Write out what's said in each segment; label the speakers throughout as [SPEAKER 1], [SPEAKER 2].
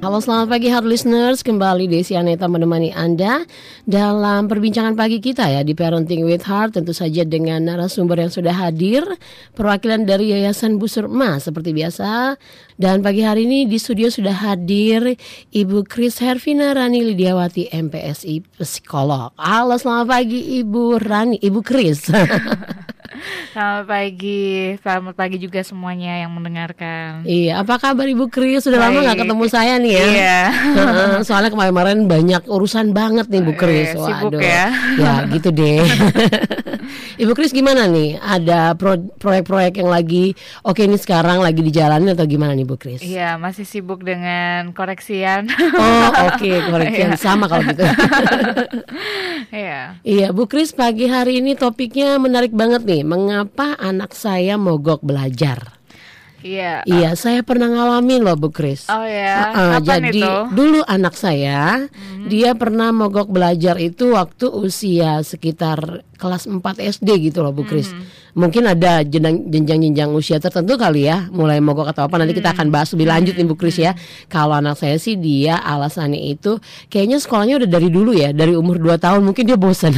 [SPEAKER 1] Halo selamat pagi hard listeners Kembali Desi Aneta menemani Anda Dalam perbincangan pagi kita ya Di Parenting with Heart Tentu saja dengan narasumber yang sudah hadir Perwakilan dari Yayasan Busur Emas Seperti biasa Dan pagi hari ini di studio sudah hadir Ibu Kris Hervina Rani Lidiawati MPSI Psikolog Halo selamat pagi Ibu Rani Ibu Kris
[SPEAKER 2] Selamat pagi, selamat pagi juga semuanya yang mendengarkan.
[SPEAKER 1] Iya, apa kabar Ibu Kris? Sudah Baik. lama nggak ketemu saya nih ya?
[SPEAKER 2] Iya.
[SPEAKER 1] Soalnya kemarin-kemarin banyak urusan banget nih Bu Kris.
[SPEAKER 2] Waduh. Sibuk ya.
[SPEAKER 1] Ya gitu deh. Ibu Kris gimana nih? Ada proyek-proyek yang lagi oke ini sekarang lagi dijalani atau gimana nih Bu Kris?
[SPEAKER 2] Iya, masih sibuk dengan koreksian.
[SPEAKER 1] Oh, oke, okay. koreksian iya. sama kalau gitu.
[SPEAKER 2] Iya.
[SPEAKER 1] Iya, Bu Kris pagi hari ini topiknya menarik banget nih. Mengapa anak saya mogok belajar?
[SPEAKER 2] Iya.
[SPEAKER 1] Iya, saya pernah ngalamin loh Bu Kris.
[SPEAKER 2] Oh ya.
[SPEAKER 1] Uh, jadi itu? dulu anak saya hmm. dia pernah mogok belajar itu waktu usia sekitar kelas 4 SD gitu loh Bu Kris. Hmm. Mungkin ada jenjang-jenjang usia tertentu kali ya mulai mogok atau apa nanti kita akan bahas lebih lanjut nih Bu Kris ya. Kalau anak saya sih dia alasannya itu kayaknya sekolahnya udah dari dulu ya dari umur 2 tahun mungkin dia bosan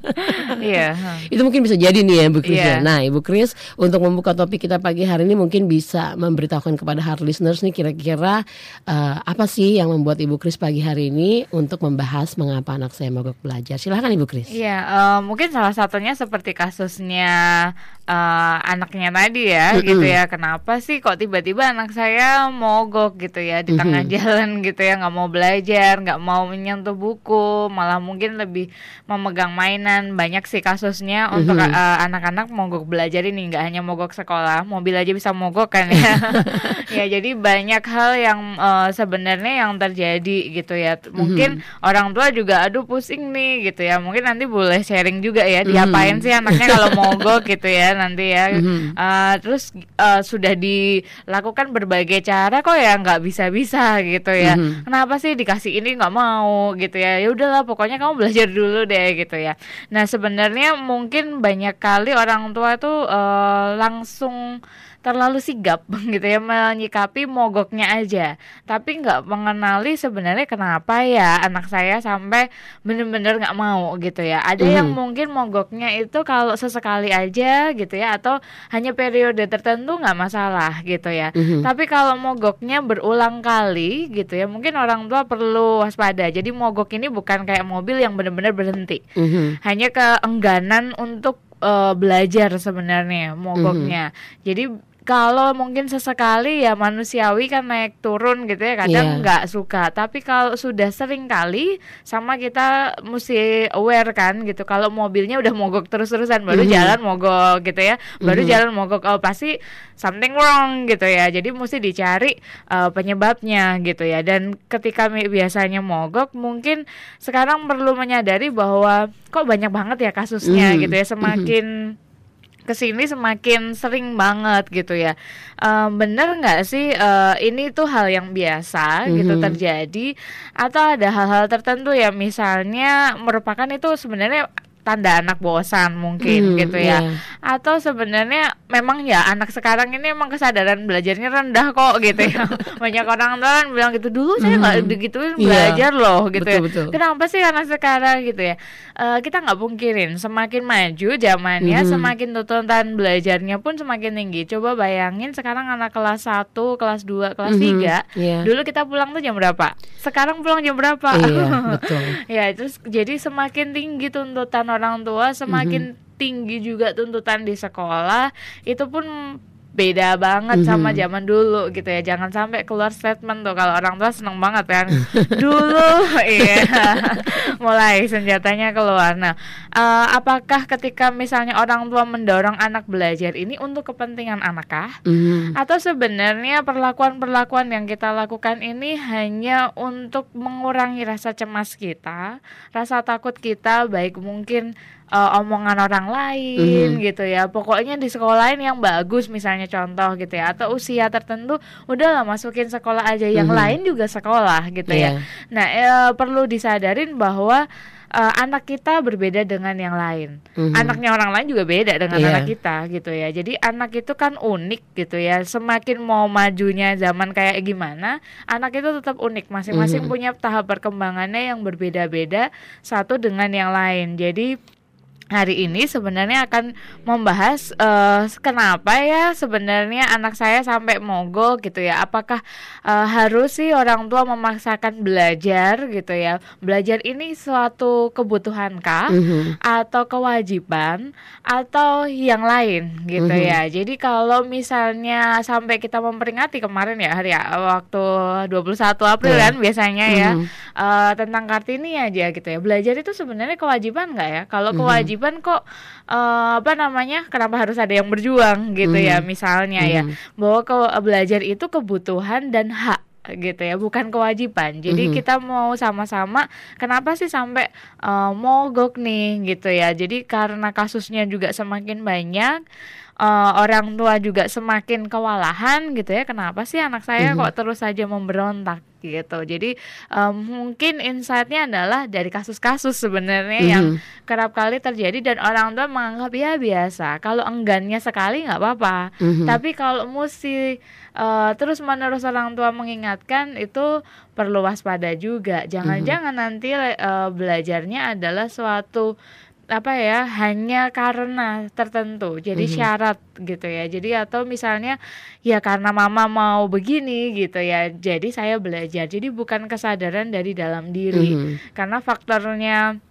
[SPEAKER 2] iya
[SPEAKER 1] itu mungkin bisa jadi nih ya Bu Kris yeah. ya nah Ibu Kris untuk membuka topik kita pagi hari ini mungkin bisa memberitahukan kepada hard listeners nih kira-kira uh, apa sih yang membuat Ibu Kris pagi hari ini untuk membahas mengapa anak saya mogok belajar. Silahkan Ibu Kris.
[SPEAKER 2] Iya uh, mungkin salah satunya seperti kasusnya uh, anaknya tadi ya mm -hmm. gitu ya kenapa sih kok tiba-tiba anak saya mogok gitu ya di tengah mm -hmm. jalan gitu ya nggak mau belajar nggak mau menyentuh buku malah mungkin lebih memegang mainan banyak sih kasusnya mm -hmm. untuk uh, anak-anak mogok belajar ini nggak hanya mogok sekolah mobil aja bisa mogok kan ya ya jadi banyak hal yang uh, sebenarnya yang terjadi gitu ya mungkin mm -hmm. orang tua juga aduh pusing nih gitu ya mungkin nanti boleh sharing juga ya diapain mm -hmm. sih anaknya kalau mogok gitu gitu ya nanti ya mm-hmm. uh, terus uh, sudah dilakukan berbagai cara kok ya nggak bisa bisa gitu ya mm-hmm. kenapa sih dikasih ini nggak mau gitu ya ya udahlah pokoknya kamu belajar dulu deh gitu ya nah sebenarnya mungkin banyak kali orang tua tuh uh, langsung terlalu sigap gitu ya menyikapi mogoknya aja tapi nggak mengenali sebenarnya kenapa ya anak saya sampai bener-bener nggak mau gitu ya ada mm. yang mungkin mogoknya itu kalau sesekali aja gitu ya atau hanya periode tertentu nggak masalah gitu ya mm-hmm. tapi kalau mogoknya berulang kali gitu ya mungkin orang tua perlu waspada jadi mogok ini bukan kayak mobil yang benar-benar berhenti mm-hmm. hanya keengganan untuk uh, belajar sebenarnya mogoknya. Mm-hmm. Jadi kalau mungkin sesekali ya manusiawi kan naik turun gitu ya kadang iya. nggak yeah. suka tapi kalau sudah sering kali sama kita mesti aware kan gitu kalau mobilnya udah mogok terus-terusan baru mm -hmm. jalan mogok gitu ya baru mm -hmm. jalan mogok oh pasti something wrong gitu ya jadi mesti dicari uh, penyebabnya gitu ya dan ketika biasanya mogok mungkin sekarang perlu menyadari bahwa kok banyak banget ya kasusnya mm -hmm. gitu ya semakin mm -hmm ke sini semakin sering banget gitu ya. Uh, bener nggak sih uh, ini tuh hal yang biasa mm -hmm. gitu mhm. terjadi atau ada hal-hal tertentu ya misalnya merupakan itu sebenarnya tanda anak bosan mungkin hmm, gitu ya. Yeah. Atau sebenarnya memang ya anak sekarang ini emang kesadaran belajarnya rendah kok gitu ya. Banyak orang tua kan bilang gitu dulu saya nggak hmm. digituin yeah. belajar loh gitu betul, ya. Betul. Kenapa sih anak sekarang gitu ya? Uh, kita nggak pungkirin semakin maju zamannya hmm. semakin tuntutan belajarnya pun semakin tinggi. Coba bayangin sekarang anak kelas 1, kelas 2, kelas hmm, 3. Yeah. Dulu kita pulang tuh jam berapa? Sekarang pulang jam berapa?
[SPEAKER 1] Iya, betul.
[SPEAKER 2] ya, terus jadi semakin tinggi tuntutan orang tua semakin mm-hmm. tinggi juga tuntutan di sekolah itu pun beda banget mm-hmm. sama zaman dulu gitu ya. Jangan sampai keluar statement tuh kalau orang tua seneng banget kan. Dulu iya. Mulai senjatanya keluar. Nah uh, apakah ketika misalnya orang tua mendorong anak belajar ini untuk kepentingan anakkah mm-hmm. atau sebenarnya perlakuan-perlakuan yang kita lakukan ini hanya untuk mengurangi rasa cemas kita rasa takut kita baik mungkin uh, omongan orang lain mm. gitu ya. Pokoknya di sekolahin yang bagus misalnya contoh gitu ya atau usia tertentu udahlah masukin sekolah aja yang mm. lain juga sekolah gitu mm. ya. Iya. Nah, e, perlu disadarin bahwa uh, anak kita berbeda dengan yang lain.
[SPEAKER 1] Mhm.
[SPEAKER 2] Anaknya orang lain juga beda dengan
[SPEAKER 1] Iya.
[SPEAKER 2] anak kita gitu ya. Jadi anak itu kan unik gitu ya. Semakin mau majunya zaman kayak gimana, anak itu tetap unik. Masing-masing
[SPEAKER 1] Mhm.
[SPEAKER 2] punya tahap perkembangannya yang berbeda-beda satu dengan yang lain. Jadi hari ini sebenarnya akan membahas eh, kenapa ya sebenarnya anak saya sampai mogok gitu ya. Apakah eh, harus sih orang tua memaksakan belajar gitu ya? Belajar ini suatu kebutuhan kah
[SPEAKER 1] Mhm.
[SPEAKER 2] atau kewajiban atau yang lain gitu
[SPEAKER 1] Mhm.
[SPEAKER 2] ya. Jadi kalau misalnya sampai kita memperingati kemarin ya hari ya, waktu 21 April
[SPEAKER 1] Iya.
[SPEAKER 2] kan biasanya ya Eh, tentang Kartini aja gitu ya. Belajar itu sebenarnya kewajiban nggak ya? Kalau
[SPEAKER 1] Mhm.
[SPEAKER 2] kewajiban kok eh, apa namanya? Kenapa harus ada yang berjuang gitu ya?
[SPEAKER 1] Mhm.
[SPEAKER 2] Misalnya ya
[SPEAKER 1] Mhm.
[SPEAKER 2] bahwa ke belajar itu kebutuhan dan hak gitu ya, bukan kewajiban. Jadi
[SPEAKER 1] Mhm.
[SPEAKER 2] kita mau sama-sama kenapa sih sampai eh, mogok nih gitu ya. Jadi karena kasusnya juga semakin banyak eh, orang tua juga semakin kewalahan gitu ya. Kenapa sih anak saya
[SPEAKER 1] Mhm.
[SPEAKER 2] kok terus saja memberontak gitu. Jadi eh, mungkin insightnya adalah dari kasus-kasus sebenarnya yang
[SPEAKER 1] Mhm.
[SPEAKER 2] kerap kali terjadi dan orang tua menganggap ya biasa. Kalau enggannya sekali nggak apa-apa.
[SPEAKER 1] Mhm.
[SPEAKER 2] Tapi kalau mesti eh, terus menerus orang tua mengingatkan itu perlu waspada juga. Jangan-jangan nanti eh, belajarnya adalah suatu apa ya hanya karena tertentu jadi
[SPEAKER 1] Mhm.
[SPEAKER 2] syarat gitu ya jadi atau misalnya ya karena mama mau begini gitu ya jadi saya belajar jadi bukan kesadaran dari dalam diri
[SPEAKER 1] Mhm.
[SPEAKER 2] karena faktornya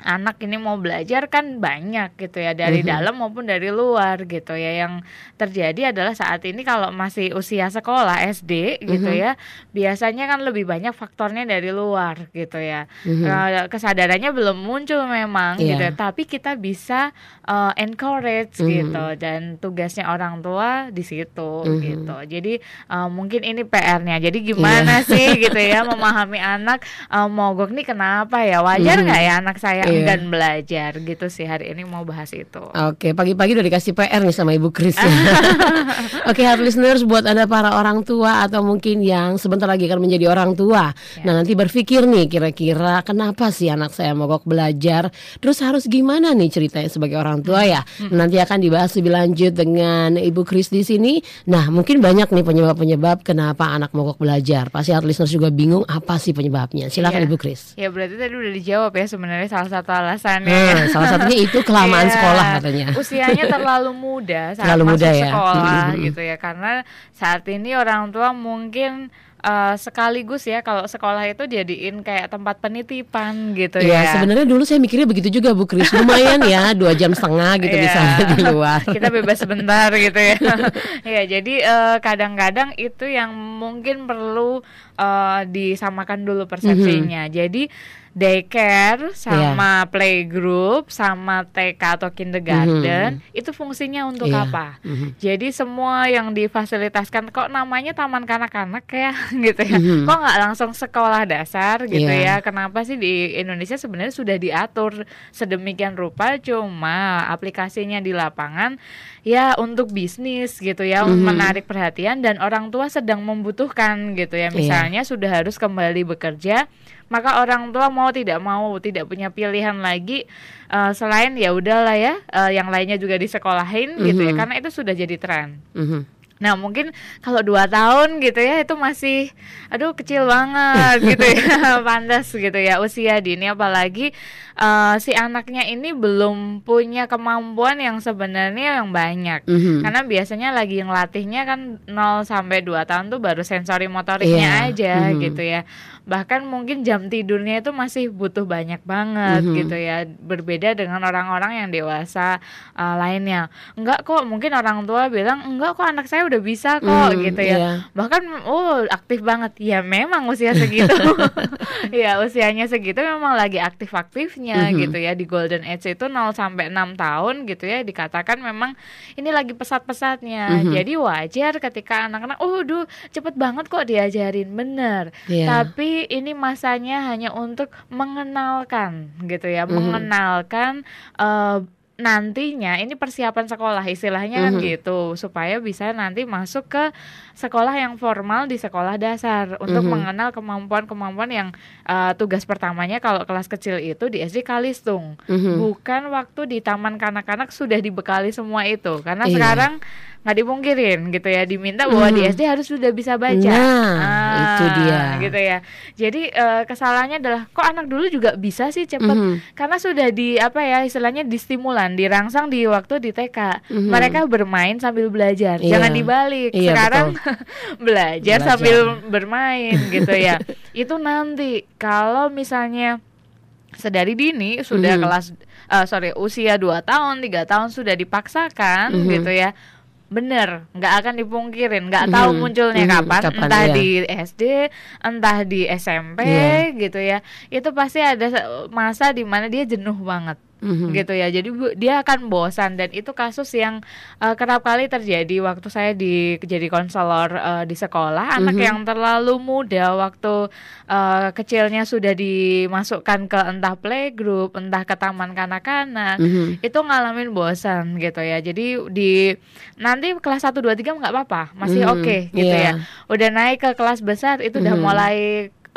[SPEAKER 2] anak ini mau belajar kan banyak gitu ya dari
[SPEAKER 1] Mhm.
[SPEAKER 2] dalam maupun dari luar gitu ya yang terjadi adalah saat ini kalau masih usia sekolah SD gitu
[SPEAKER 1] Mhm.
[SPEAKER 2] ya biasanya kan lebih banyak faktornya dari luar gitu ya
[SPEAKER 1] Mhm.
[SPEAKER 2] Eh, kesadarannya belum muncul memang
[SPEAKER 1] Iya.
[SPEAKER 2] gitu ya. tapi kita bisa eh, encourage
[SPEAKER 1] Mhm.
[SPEAKER 2] gitu dan tugasnya orang tua di situ
[SPEAKER 1] Mhm.
[SPEAKER 2] gitu jadi eh, mungkin ini PR-nya jadi gimana
[SPEAKER 1] Iya.
[SPEAKER 2] sih gitu ya memahami anak eh, mogok nih kenapa ya wajar
[SPEAKER 1] Mhm.
[SPEAKER 2] nggak ya anak saya
[SPEAKER 1] Iya.
[SPEAKER 2] enggan belajar gitu sih hari ini mau bahas itu
[SPEAKER 1] Oke, pagi-pagi udah dikasih PR nih sama Ibu Kris ya. Oke, hard listeners buat Anda para orang tua atau mungkin yang sebentar lagi akan menjadi orang tua.
[SPEAKER 2] Ya.
[SPEAKER 1] Nah, nanti berpikir nih kira-kira kenapa sih anak saya mogok belajar? Terus harus gimana nih ceritanya sebagai orang tua ya? Nanti akan dibahas lebih lanjut dengan Ibu Kris di sini. Nah, mungkin banyak nih penyebab-penyebab kenapa anak mogok belajar. Pasti hard listeners juga bingung apa sih penyebabnya. Silakan
[SPEAKER 2] Iya.
[SPEAKER 1] Ibu Kris.
[SPEAKER 2] ya berarti tadi udah dijawab ya sebenarnya salah satu alasannya
[SPEAKER 1] Nah, salah satunya itu kelamaan
[SPEAKER 2] Iya,
[SPEAKER 1] sekolah katanya.
[SPEAKER 2] Usianya terlalu muda saat
[SPEAKER 1] Terlalu
[SPEAKER 2] masuk
[SPEAKER 1] muda ya.
[SPEAKER 2] sekolah gitu ya. Karena saat ini orang tua mungkin eh, sekaligus ya kalau sekolah itu jadiin kayak tempat penitipan gitu
[SPEAKER 1] Iya,
[SPEAKER 2] ya.
[SPEAKER 1] sebenarnya dulu saya mikirnya begitu juga Bu Kris. Lumayan ya, dua jam setengah gitu
[SPEAKER 2] Iya.
[SPEAKER 1] bisa di luar.
[SPEAKER 2] Kita bebas sebentar gitu ya. ya, jadi eh, kadang-kadang itu yang mungkin perlu eh, disamakan dulu persepsinya.
[SPEAKER 1] Mhm.
[SPEAKER 2] Jadi daycare sama playgroup sama TK atau kindergarten itu fungsinya untuk
[SPEAKER 1] Iya.
[SPEAKER 2] apa?
[SPEAKER 1] Mhm.
[SPEAKER 2] Jadi semua yang difasilitaskan kok namanya taman kanak-kanak ya gitu ya.
[SPEAKER 1] Mhm.
[SPEAKER 2] Kok nggak langsung sekolah dasar gitu
[SPEAKER 1] Iya.
[SPEAKER 2] ya? Kenapa sih di Indonesia sebenarnya sudah diatur sedemikian rupa cuma aplikasinya di lapangan ya untuk bisnis gitu ya,
[SPEAKER 1] Mhm.
[SPEAKER 2] menarik perhatian dan orang tua sedang membutuhkan gitu ya.
[SPEAKER 1] Iya.
[SPEAKER 2] Misalnya sudah harus kembali bekerja maka orang tua mau tidak mau tidak punya pilihan lagi eh, selain ya udahlah ya eh, yang lainnya juga disekolahin gitu ya
[SPEAKER 1] Mhm.
[SPEAKER 2] karena itu sudah jadi tren.
[SPEAKER 1] Mhm.
[SPEAKER 2] Nah mungkin kalau dua tahun gitu ya itu masih aduh kecil banget gitu ya pantas gitu ya usia dini apalagi eh, si anaknya ini belum punya kemampuan yang sebenarnya yang banyak
[SPEAKER 1] Mhm.
[SPEAKER 2] karena biasanya lagi yang latihnya kan 0 sampai 2 tahun tuh baru sensori motoriknya
[SPEAKER 1] Iya.
[SPEAKER 2] aja
[SPEAKER 1] Mhm.
[SPEAKER 2] gitu ya bahkan mungkin jam tidurnya itu masih butuh banyak banget
[SPEAKER 1] Mhm.
[SPEAKER 2] gitu ya berbeda dengan orang-orang yang dewasa uh, lainnya enggak kok mungkin orang tua bilang enggak kok anak saya udah bisa kok
[SPEAKER 1] Mhm,
[SPEAKER 2] gitu ya
[SPEAKER 1] iya.
[SPEAKER 2] bahkan oh aktif banget ya memang usia segitu ya usianya segitu memang lagi aktif-aktifnya
[SPEAKER 1] Mhm.
[SPEAKER 2] gitu ya di golden age itu 0 sampai 6 tahun gitu ya dikatakan memang ini lagi pesat-pesatnya
[SPEAKER 1] Mhm.
[SPEAKER 2] jadi wajar ketika anak-anak oh duh cepet banget kok diajarin bener
[SPEAKER 1] Iya.
[SPEAKER 2] tapi ini masanya hanya untuk mengenalkan gitu ya
[SPEAKER 1] Mhm.
[SPEAKER 2] mengenalkan eh, nantinya ini persiapan sekolah istilahnya kan
[SPEAKER 1] Mhm.
[SPEAKER 2] gitu supaya bisa nanti masuk ke sekolah yang formal di sekolah dasar untuk
[SPEAKER 1] Mhm.
[SPEAKER 2] mengenal kemampuan-kemampuan yang uh, tugas pertamanya kalau kelas kecil itu di SD Kalistung
[SPEAKER 1] Mhm.
[SPEAKER 2] bukan waktu di taman kanak-kanak sudah dibekali semua itu karena
[SPEAKER 1] Iya.
[SPEAKER 2] sekarang nggak dipungkirin gitu ya diminta bahwa di
[SPEAKER 1] Mhm.
[SPEAKER 2] SD harus sudah bisa baca
[SPEAKER 1] Nah, itu dia.
[SPEAKER 2] gitu ya jadi eh, kesalahannya adalah kok anak dulu juga bisa sih cepet
[SPEAKER 1] Mhm.
[SPEAKER 2] karena sudah di apa ya istilahnya distimulan dirangsang di waktu di TK
[SPEAKER 1] Mhm.
[SPEAKER 2] mereka bermain sambil belajar
[SPEAKER 1] Iya.
[SPEAKER 2] jangan dibalik
[SPEAKER 1] Iya,
[SPEAKER 2] sekarang belajar,
[SPEAKER 1] Belajar.
[SPEAKER 2] sambil bermain gitu ya itu nanti kalau misalnya sedari dini sudah
[SPEAKER 1] Mhm.
[SPEAKER 2] kelas eh, sorry usia 2 tahun tiga tahun sudah dipaksakan
[SPEAKER 1] Mhm.
[SPEAKER 2] gitu ya bener nggak akan dipungkirin nggak tahu
[SPEAKER 1] Mhm.
[SPEAKER 2] munculnya
[SPEAKER 1] Mhm.
[SPEAKER 2] kapan,
[SPEAKER 1] Kapan,
[SPEAKER 2] entah
[SPEAKER 1] iya.
[SPEAKER 2] di SD entah di SMP
[SPEAKER 1] Iya.
[SPEAKER 2] gitu ya itu pasti ada masa di mana dia jenuh banget
[SPEAKER 1] Mhm.
[SPEAKER 2] gitu ya jadi bu- dia akan bosan dan itu kasus yang uh, kerap kali terjadi waktu saya di jadi konselor uh, di sekolah anak
[SPEAKER 1] Mhm.
[SPEAKER 2] yang terlalu muda waktu uh, kecilnya sudah dimasukkan ke entah playgroup entah ke taman kanak-kanak
[SPEAKER 1] Mhm.
[SPEAKER 2] itu ngalamin bosan gitu ya jadi di nanti kelas 1 2 3 nggak apa-apa masih
[SPEAKER 1] Mhm,
[SPEAKER 2] oke gitu
[SPEAKER 1] iya.
[SPEAKER 2] ya udah naik ke kelas besar itu udah
[SPEAKER 1] Mhm.
[SPEAKER 2] mulai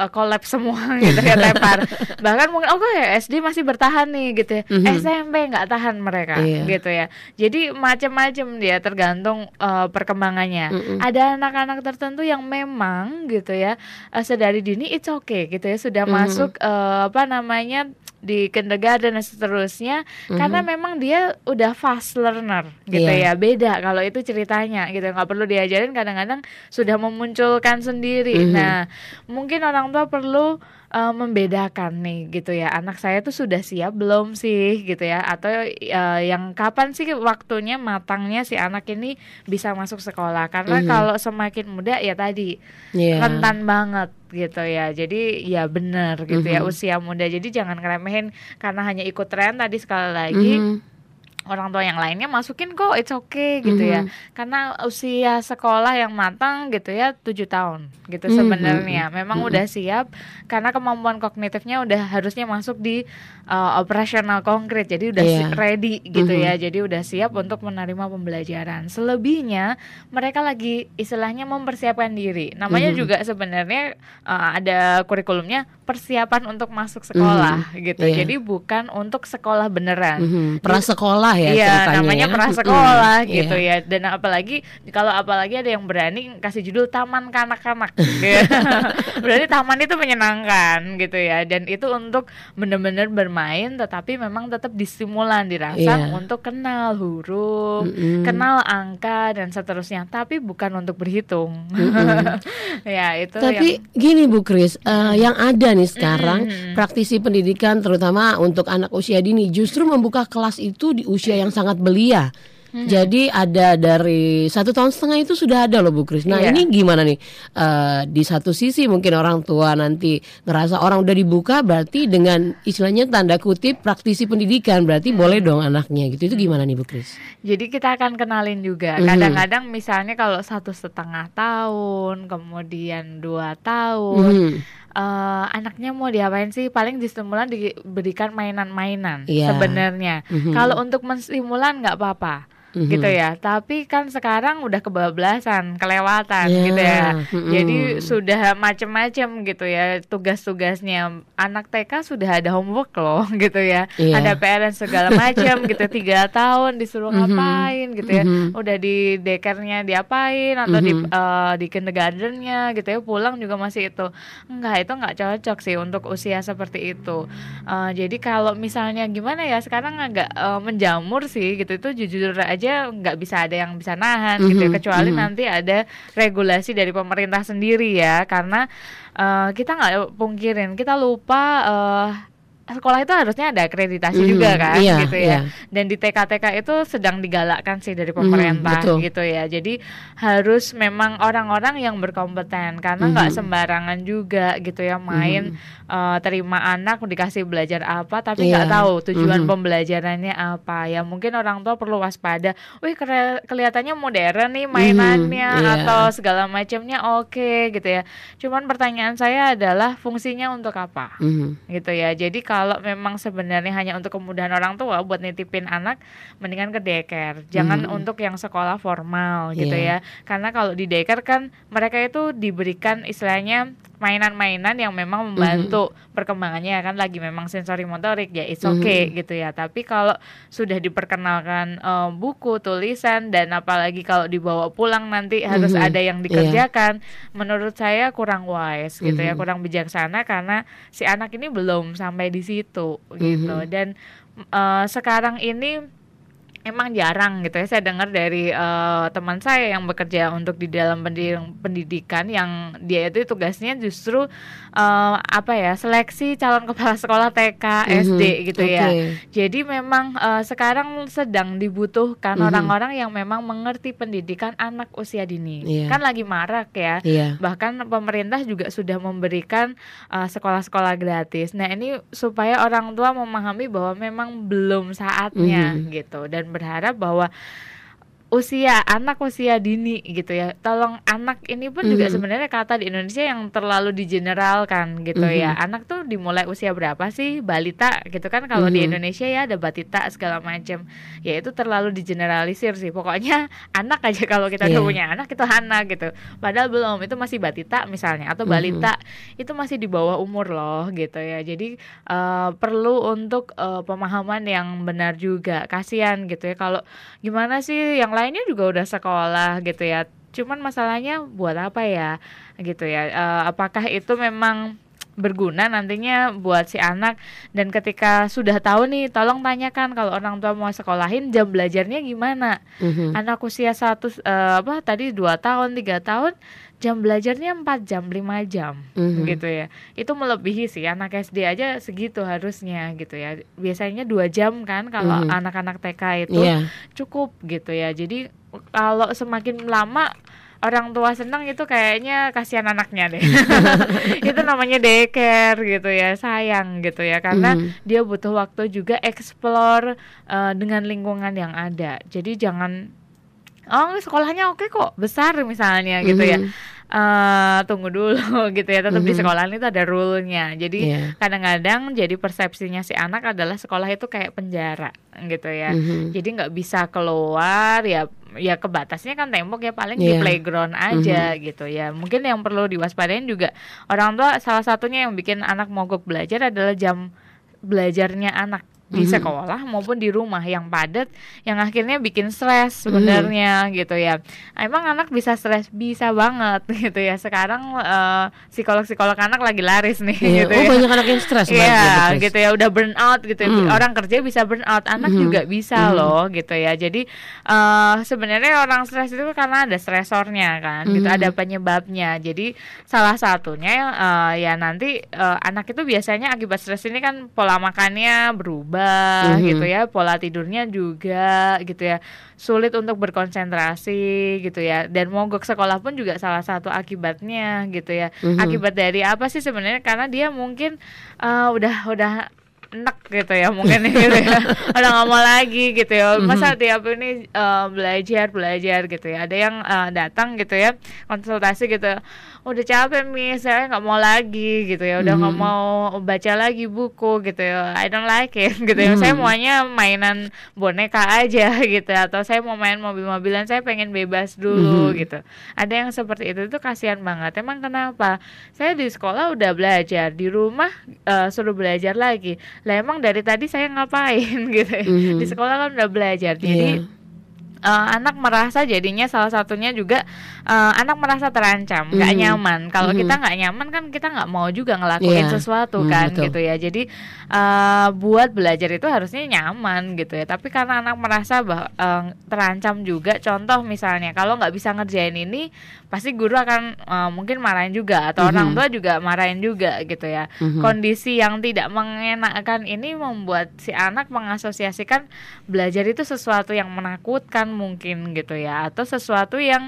[SPEAKER 2] uh, collab semua gitu ya tepar bahkan mungkin oh ya SD masih bertahan nih gitu ya
[SPEAKER 1] Mhm.
[SPEAKER 2] SMP nggak tahan mereka
[SPEAKER 1] Iya.
[SPEAKER 2] gitu ya jadi macam-macam dia tergantung uh, perkembangannya
[SPEAKER 1] Mhm.
[SPEAKER 2] ada anak-anak tertentu yang memang gitu ya uh, sedari dini it's okay gitu ya sudah
[SPEAKER 1] Mhm.
[SPEAKER 2] masuk uh, apa namanya di kindergarten dan seterusnya karena memang dia udah fast learner gitu.
[SPEAKER 1] Iya.
[SPEAKER 2] ya beda kalau itu ceritanya gitu nggak perlu diajarin kadang-kadang sudah memunculkan sendiri
[SPEAKER 1] Mhm.
[SPEAKER 2] nah mungkin orang tua perlu uh, membedakan nih gitu ya anak saya tuh sudah siap belum sih gitu ya atau uh, yang kapan sih waktunya matangnya si anak ini bisa masuk sekolah karena
[SPEAKER 1] Mhm.
[SPEAKER 2] kalau semakin muda ya tadi
[SPEAKER 1] Iya.
[SPEAKER 2] rentan banget gitu ya jadi ya benar gitu ya
[SPEAKER 1] Mhm.
[SPEAKER 2] usia muda jadi jangan ngeremehin karena hanya ikut tren tadi sekali lagi
[SPEAKER 1] Mhm.
[SPEAKER 2] Orang tua yang lainnya masukin kok it's okay gitu ya
[SPEAKER 1] Mhm.
[SPEAKER 2] karena usia sekolah yang matang gitu ya tujuh tahun gitu
[SPEAKER 1] Mhm,
[SPEAKER 2] sebenarnya memang
[SPEAKER 1] mhm.
[SPEAKER 2] udah siap karena kemampuan kognitifnya udah harusnya masuk di uh, operasional konkret jadi udah si- ready gitu
[SPEAKER 1] Mhm.
[SPEAKER 2] ya jadi udah siap untuk menerima pembelajaran selebihnya mereka lagi istilahnya mempersiapkan diri namanya
[SPEAKER 1] Mhm.
[SPEAKER 2] juga sebenarnya uh, ada kurikulumnya persiapan untuk masuk sekolah gitu
[SPEAKER 1] Iya.
[SPEAKER 2] jadi bukan untuk sekolah beneran
[SPEAKER 1] Mhm. Prasekolah ya
[SPEAKER 2] Iya, namanya
[SPEAKER 1] ya.
[SPEAKER 2] prasekolah
[SPEAKER 1] Mhm.
[SPEAKER 2] gitu
[SPEAKER 1] Iya.
[SPEAKER 2] ya. Dan apalagi kalau apalagi ada yang berani kasih judul Taman Kanak-kanak. gitu. Berarti taman itu menyenangkan gitu ya. Dan itu untuk benar-benar bermain tetapi memang tetap distimulan dirangsang
[SPEAKER 1] Iya.
[SPEAKER 2] untuk kenal huruf,
[SPEAKER 1] Mhm.
[SPEAKER 2] kenal angka dan seterusnya. Tapi bukan untuk berhitung. ya, itu
[SPEAKER 1] Tapi
[SPEAKER 2] yang
[SPEAKER 1] gini Bu Kris, eh, yang ada nih sekarang
[SPEAKER 2] Mhm.
[SPEAKER 1] praktisi pendidikan terutama untuk anak usia dini justru membuka kelas itu di usia yang sangat belia.
[SPEAKER 2] Mhm.
[SPEAKER 1] Jadi ada dari satu tahun setengah itu sudah ada loh Bu Kris. Nah
[SPEAKER 2] Iya.
[SPEAKER 1] ini gimana nih? Eh, di satu sisi mungkin orang tua nanti ngerasa orang udah dibuka berarti dengan istilahnya tanda kutip praktisi pendidikan berarti boleh dong anaknya gitu. Itu gimana nih Bu Kris?
[SPEAKER 2] Jadi kita akan kenalin juga.
[SPEAKER 1] Mhm.
[SPEAKER 2] Kadang-kadang misalnya kalau satu setengah tahun, kemudian dua tahun,
[SPEAKER 1] Mhm.
[SPEAKER 2] Eh, anaknya mau diapain sih? Paling di stimulan diberikan mainan-mainan
[SPEAKER 1] Iya.
[SPEAKER 2] sebenarnya.
[SPEAKER 1] Mhm.
[SPEAKER 2] Kalau untuk menstimulan nggak apa-apa.
[SPEAKER 1] Mhm.
[SPEAKER 2] gitu ya tapi kan sekarang udah kebablasan kelewatan
[SPEAKER 1] Ya,
[SPEAKER 2] gitu ya
[SPEAKER 1] mhm.
[SPEAKER 2] jadi sudah macem-macem gitu ya tugas-tugasnya anak TK sudah ada homework loh gitu ya
[SPEAKER 1] Iya.
[SPEAKER 2] ada PR dan segala macam gitu tiga tahun disuruh
[SPEAKER 1] Mhm.
[SPEAKER 2] ngapain gitu ya
[SPEAKER 1] Mhm.
[SPEAKER 2] udah di dekernya diapain atau di
[SPEAKER 1] Mhm.
[SPEAKER 2] eh, di kindergartennya gitu ya pulang juga masih itu enggak itu nggak cocok sih untuk usia seperti itu Eh, jadi kalau misalnya gimana ya sekarang agak eh, menjamur sih gitu itu jujur aja nggak bisa ada yang bisa nahan gitu ya
[SPEAKER 1] Mhm,
[SPEAKER 2] kecuali
[SPEAKER 1] mhm.
[SPEAKER 2] nanti ada regulasi dari pemerintah sendiri ya karena eh, kita nggak pungkirin kita lupa eh, sekolah itu harusnya ada akreditasi
[SPEAKER 1] Mhm,
[SPEAKER 2] juga kan
[SPEAKER 1] iya,
[SPEAKER 2] gitu ya
[SPEAKER 1] iya.
[SPEAKER 2] dan di TK-TK itu sedang digalakkan sih dari pemerintah
[SPEAKER 1] betul.
[SPEAKER 2] gitu ya jadi harus memang orang-orang yang berkompeten karena nggak
[SPEAKER 1] Mhm.
[SPEAKER 2] sembarangan juga gitu ya main eh, terima anak dikasih belajar apa tapi nggak
[SPEAKER 1] Iya.
[SPEAKER 2] tahu tujuan
[SPEAKER 1] Mhm.
[SPEAKER 2] pembelajarannya apa ya mungkin orang tua perlu waspada wih kelihatannya modern nih mainannya
[SPEAKER 1] Mhm, iya.
[SPEAKER 2] atau segala macamnya oke gitu ya cuman pertanyaan saya adalah fungsinya untuk apa
[SPEAKER 1] Mhm.
[SPEAKER 2] gitu ya. Jadi kalau memang sebenarnya hanya untuk kemudahan orang tua buat nitipin anak mendingan ke daycare jangan
[SPEAKER 1] Hmm.
[SPEAKER 2] untuk yang sekolah formal gitu
[SPEAKER 1] Iya.
[SPEAKER 2] ya karena kalau di daycare kan mereka itu diberikan istilahnya mainan-mainan yang memang membantu perkembangannya kan lagi memang sensori motorik ya it's okay gitu ya tapi kalau sudah diperkenalkan eh, buku tulisan dan apalagi kalau dibawa pulang nanti harus
[SPEAKER 1] Mhm.
[SPEAKER 2] ada yang
[SPEAKER 1] Iya.
[SPEAKER 2] dikerjakan menurut saya kurang wise gitu ya
[SPEAKER 1] Mhm.
[SPEAKER 2] kurang bijaksana karena si anak ini belum sampai di situ gitu
[SPEAKER 1] Mhm.
[SPEAKER 2] dan eh, sekarang ini emang jarang gitu ya saya dengar dari eh, teman saya yang bekerja untuk di dalam pendi- pendidikan yang dia itu tugasnya justru eh, apa ya seleksi calon kepala sekolah TK SD
[SPEAKER 1] Mhm,
[SPEAKER 2] gitu ya
[SPEAKER 1] oke.
[SPEAKER 2] jadi memang eh, sekarang sedang dibutuhkan
[SPEAKER 1] Mhm.
[SPEAKER 2] orang-orang yang memang mengerti pendidikan anak usia dini
[SPEAKER 1] Iya.
[SPEAKER 2] kan lagi marak ya
[SPEAKER 1] Iya.
[SPEAKER 2] bahkan pemerintah juga sudah memberikan uh, sekolah-sekolah gratis. Nah ini supaya orang tua memahami bahwa memang belum saatnya
[SPEAKER 1] Mhm.
[SPEAKER 2] gitu dan berharap bahwa usia anak usia dini gitu ya. Tolong anak ini pun juga
[SPEAKER 1] Mhm.
[SPEAKER 2] sebenarnya kata di Indonesia yang terlalu digeneralkan gitu ya.
[SPEAKER 1] Mhm.
[SPEAKER 2] Anak tuh dimulai usia berapa sih? Balita gitu kan kalau di
[SPEAKER 1] Mhm.
[SPEAKER 2] Indonesia ya ada batita segala macam. Ya itu terlalu digeneralisir sih. Pokoknya anak aja kalau kita udah
[SPEAKER 1] Iya.
[SPEAKER 2] punya anak itu anak gitu. Padahal belum itu masih batita misalnya atau balita itu masih di bawah umur loh gitu ya. Jadi eh, perlu untuk eh, pemahaman yang benar juga. Kasihan gitu ya kalau gimana sih yang lainnya juga udah sekolah gitu ya. Cuman masalahnya buat apa ya gitu ya. Eh, apakah itu memang berguna nantinya buat si anak dan ketika sudah tahu nih tolong tanyakan kalau orang tua mau sekolahin jam belajarnya gimana
[SPEAKER 1] Mhm.
[SPEAKER 2] anak usia satu eh, apa tadi dua tahun tiga tahun jam belajarnya 4 jam 5 jam
[SPEAKER 1] Mhm.
[SPEAKER 2] gitu ya itu melebihi sih anak SD aja segitu harusnya gitu ya biasanya dua jam kan kalau
[SPEAKER 1] Mhm.
[SPEAKER 2] anak-anak TK itu
[SPEAKER 1] Iya.
[SPEAKER 2] cukup gitu ya jadi kalau semakin lama orang tua senang itu kayaknya kasihan anaknya deh itu namanya daycare gitu ya sayang gitu ya karena
[SPEAKER 1] Mhm.
[SPEAKER 2] dia butuh waktu juga explore eh, dengan lingkungan yang ada jadi jangan oh sekolahnya oke kok besar misalnya gitu ya
[SPEAKER 1] Mhm.
[SPEAKER 2] eh tunggu dulu gitu ya tetap di
[SPEAKER 1] Mhm.
[SPEAKER 2] sekolah itu ada rule-nya jadi
[SPEAKER 1] Iya.
[SPEAKER 2] kadang-kadang jadi persepsinya si anak adalah sekolah itu kayak penjara gitu ya
[SPEAKER 1] Mhm.
[SPEAKER 2] jadi nggak bisa keluar ya ya kebatasnya kan tembok ya paling di
[SPEAKER 1] Iya.
[SPEAKER 2] playground aja gitu ya mungkin yang perlu diwaspadain juga orang tua salah satunya yang bikin anak mogok belajar adalah jam belajarnya anak di
[SPEAKER 1] Mhm.
[SPEAKER 2] sekolah maupun di rumah yang padat yang akhirnya bikin stres sebenarnya gitu ya emang anak bisa stres bisa banget gitu ya sekarang eh, psikolog-psikolog anak lagi laris nih
[SPEAKER 1] Iya.
[SPEAKER 2] gitu
[SPEAKER 1] Oh
[SPEAKER 2] ya
[SPEAKER 1] banyak anak yang stres
[SPEAKER 2] Iya
[SPEAKER 1] stres.
[SPEAKER 2] gitu ya udah burn out gitu.
[SPEAKER 1] Hmm.
[SPEAKER 2] orang kerja bisa burn out anak
[SPEAKER 1] Mhm.
[SPEAKER 2] juga bisa
[SPEAKER 1] Mhm.
[SPEAKER 2] loh gitu ya jadi eh sebenarnya orang stres itu karena ada stresornya kan gitu
[SPEAKER 1] Mhm.
[SPEAKER 2] ada penyebabnya jadi salah satunya eh, ya nanti eh, anak itu biasanya akibat stres ini kan pola makannya berubah
[SPEAKER 1] Mhm.
[SPEAKER 2] gitu ya. Pola tidurnya juga gitu ya. Sulit untuk berkonsentrasi gitu ya. Dan mogok sekolah pun juga salah satu akibatnya gitu ya.
[SPEAKER 1] Mhm.
[SPEAKER 2] akibat dari apa sih sebenarnya? Karena dia mungkin eh, udah udah enak gitu ya mungkin gitu ya. Udah nggak mau lagi gitu ya. Masa tiap ini eh, belajar belajar gitu ya. Ada yang eh, datang gitu ya konsultasi gitu udah capek nih saya nggak mau lagi gitu ya. Udah nggak
[SPEAKER 1] Mhm.
[SPEAKER 2] mau baca lagi buku gitu ya. I don't like it gitu ya. Saya
[SPEAKER 1] Mhm.
[SPEAKER 2] maunya mainan boneka aja gitu. Atau saya mau main mobil-mobilan saya pengen bebas dulu
[SPEAKER 1] Mhm.
[SPEAKER 2] gitu. Ada yang seperti itu itu kasihan banget. Emang kenapa? Saya di sekolah udah belajar di rumah eh, suruh belajar lagi. Lah emang dari tadi saya ngapain gitu ya.
[SPEAKER 1] Mhm.
[SPEAKER 2] di sekolah kan udah belajar. Jadi
[SPEAKER 1] Iya.
[SPEAKER 2] Eh, anak merasa jadinya salah satunya juga eh, anak merasa terancam nggak
[SPEAKER 1] Mhm.
[SPEAKER 2] nyaman kalau
[SPEAKER 1] Mhm.
[SPEAKER 2] kita nggak nyaman kan kita nggak mau juga ngelakuin
[SPEAKER 1] Iya.
[SPEAKER 2] sesuatu
[SPEAKER 1] Hmm,
[SPEAKER 2] kan
[SPEAKER 1] betul.
[SPEAKER 2] gitu ya jadi eh, buat belajar itu harusnya nyaman gitu ya tapi karena anak merasa bah eh, terancam juga contoh misalnya kalau nggak bisa ngerjain ini pasti guru akan eh, mungkin marahin juga atau
[SPEAKER 1] Mhm.
[SPEAKER 2] orang tua juga marahin juga gitu ya
[SPEAKER 1] Mhm.
[SPEAKER 2] kondisi yang tidak mengenakan ini membuat si anak mengasosiasikan belajar itu sesuatu yang menakutkan mungkin gitu ya atau sesuatu yang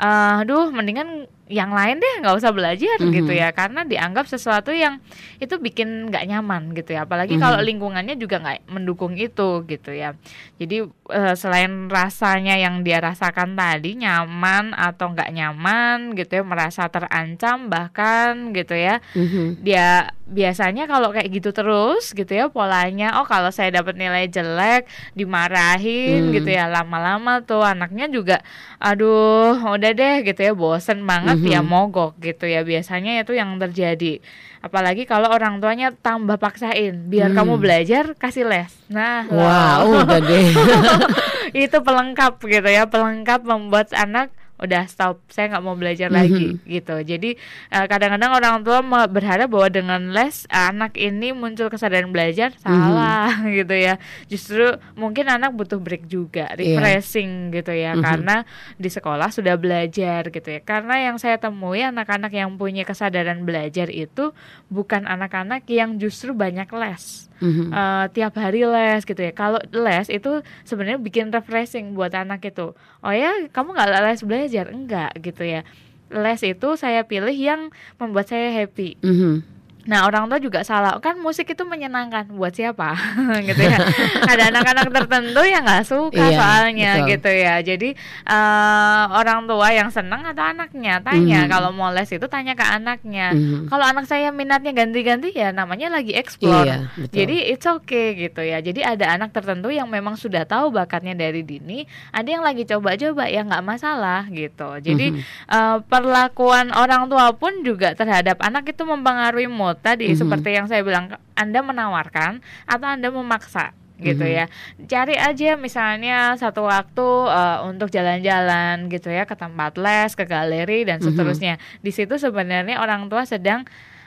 [SPEAKER 2] eh, aduh mendingan yang lain deh nggak usah belajar
[SPEAKER 1] Mhm.
[SPEAKER 2] gitu ya karena dianggap sesuatu yang itu bikin nggak nyaman gitu ya apalagi
[SPEAKER 1] Mhm.
[SPEAKER 2] kalau lingkungannya juga nggak mendukung itu gitu ya jadi eh, selain rasanya yang dia rasakan tadi nyaman atau nggak nyaman gitu ya merasa terancam bahkan gitu ya
[SPEAKER 1] Mhm.
[SPEAKER 2] dia biasanya kalau kayak gitu terus gitu ya polanya oh kalau saya dapat nilai jelek dimarahin
[SPEAKER 1] Hmm.
[SPEAKER 2] gitu ya lama-lama tuh anaknya juga aduh udah deh gitu ya bosen banget
[SPEAKER 1] Mhm.
[SPEAKER 2] ya mogok gitu ya biasanya itu yang terjadi apalagi kalau orang tuanya tambah paksain biar
[SPEAKER 1] Hmm.
[SPEAKER 2] kamu belajar kasih les nah
[SPEAKER 1] Wah,
[SPEAKER 2] wow.
[SPEAKER 1] udah deh.
[SPEAKER 2] itu pelengkap gitu ya pelengkap membuat anak udah stop saya nggak mau belajar lagi gitu jadi eh, kadang-kadang orang tua berharap bahwa dengan les anak ini muncul kesadaran belajar salah gitu ya justru mungkin anak butuh break juga
[SPEAKER 1] Iya.
[SPEAKER 2] refreshing gitu ya
[SPEAKER 1] Mhm.
[SPEAKER 2] karena di sekolah sudah belajar gitu ya karena yang saya temui anak-anak yang punya kesadaran belajar itu bukan anak-anak yang justru banyak les
[SPEAKER 1] Mhm.
[SPEAKER 2] eh, tiap hari les gitu ya. Kalau les itu sebenarnya bikin refreshing buat anak itu. Oh ya, kamu nggak les belajar? Enggak gitu ya. Les itu saya pilih yang membuat saya happy.
[SPEAKER 1] Mhm.
[SPEAKER 2] Nah orang tua juga salah kan musik itu menyenangkan buat siapa gitu ya. Ada anak-anak tertentu yang nggak suka
[SPEAKER 1] Iya,
[SPEAKER 2] soalnya
[SPEAKER 1] betul.
[SPEAKER 2] gitu ya. Jadi eh, orang tua yang senang atau anaknya tanya
[SPEAKER 1] Mhm.
[SPEAKER 2] kalau mau les itu tanya ke anaknya.
[SPEAKER 1] Mhm.
[SPEAKER 2] Kalau anak saya minatnya ganti-ganti ya namanya lagi explore.
[SPEAKER 1] Iya, betul.
[SPEAKER 2] Jadi it's okay gitu ya. Jadi ada anak tertentu yang memang sudah tahu bakatnya dari dini, ada yang lagi coba-coba ya nggak masalah gitu. Jadi
[SPEAKER 1] Mhm.
[SPEAKER 2] eh, perlakuan orang tua pun juga terhadap anak itu mempengaruhi mood tadi
[SPEAKER 1] Mhm.
[SPEAKER 2] seperti yang saya bilang Anda menawarkan atau Anda memaksa gitu
[SPEAKER 1] Mhm.
[SPEAKER 2] ya. Cari aja misalnya satu waktu eh, untuk jalan-jalan gitu ya ke tempat les, ke galeri dan
[SPEAKER 1] Mhm.
[SPEAKER 2] seterusnya. Di situ sebenarnya orang tua sedang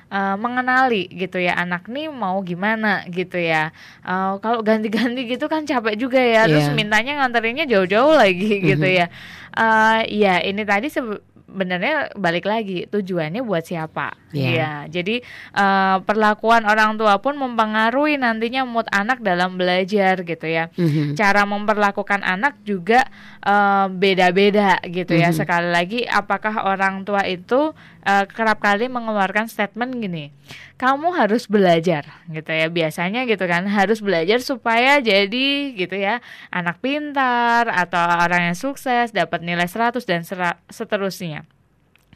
[SPEAKER 2] eh, mengenali gitu ya anak nih mau gimana gitu ya. Eh, kalau ganti-ganti gitu kan capek juga ya. Terus
[SPEAKER 1] Iya.
[SPEAKER 2] mintanya nganterinnya jauh-jauh lagi gitu
[SPEAKER 1] Mhm.
[SPEAKER 2] ya. Eh ya ini tadi sebenarnya balik lagi tujuannya buat siapa.
[SPEAKER 1] Iya.
[SPEAKER 2] Ya, jadi eh, perlakuan orang tua pun mempengaruhi nantinya mood anak dalam belajar gitu ya.
[SPEAKER 1] Mhm.
[SPEAKER 2] Cara memperlakukan anak juga eh, beda-beda gitu ya.
[SPEAKER 1] Mhm.
[SPEAKER 2] Sekali lagi, apakah orang tua itu eh, kerap kali mengeluarkan statement gini, kamu harus belajar gitu ya. Biasanya gitu kan, harus belajar supaya jadi gitu ya anak pintar atau orang yang sukses dapat nilai 100 dan seterusnya.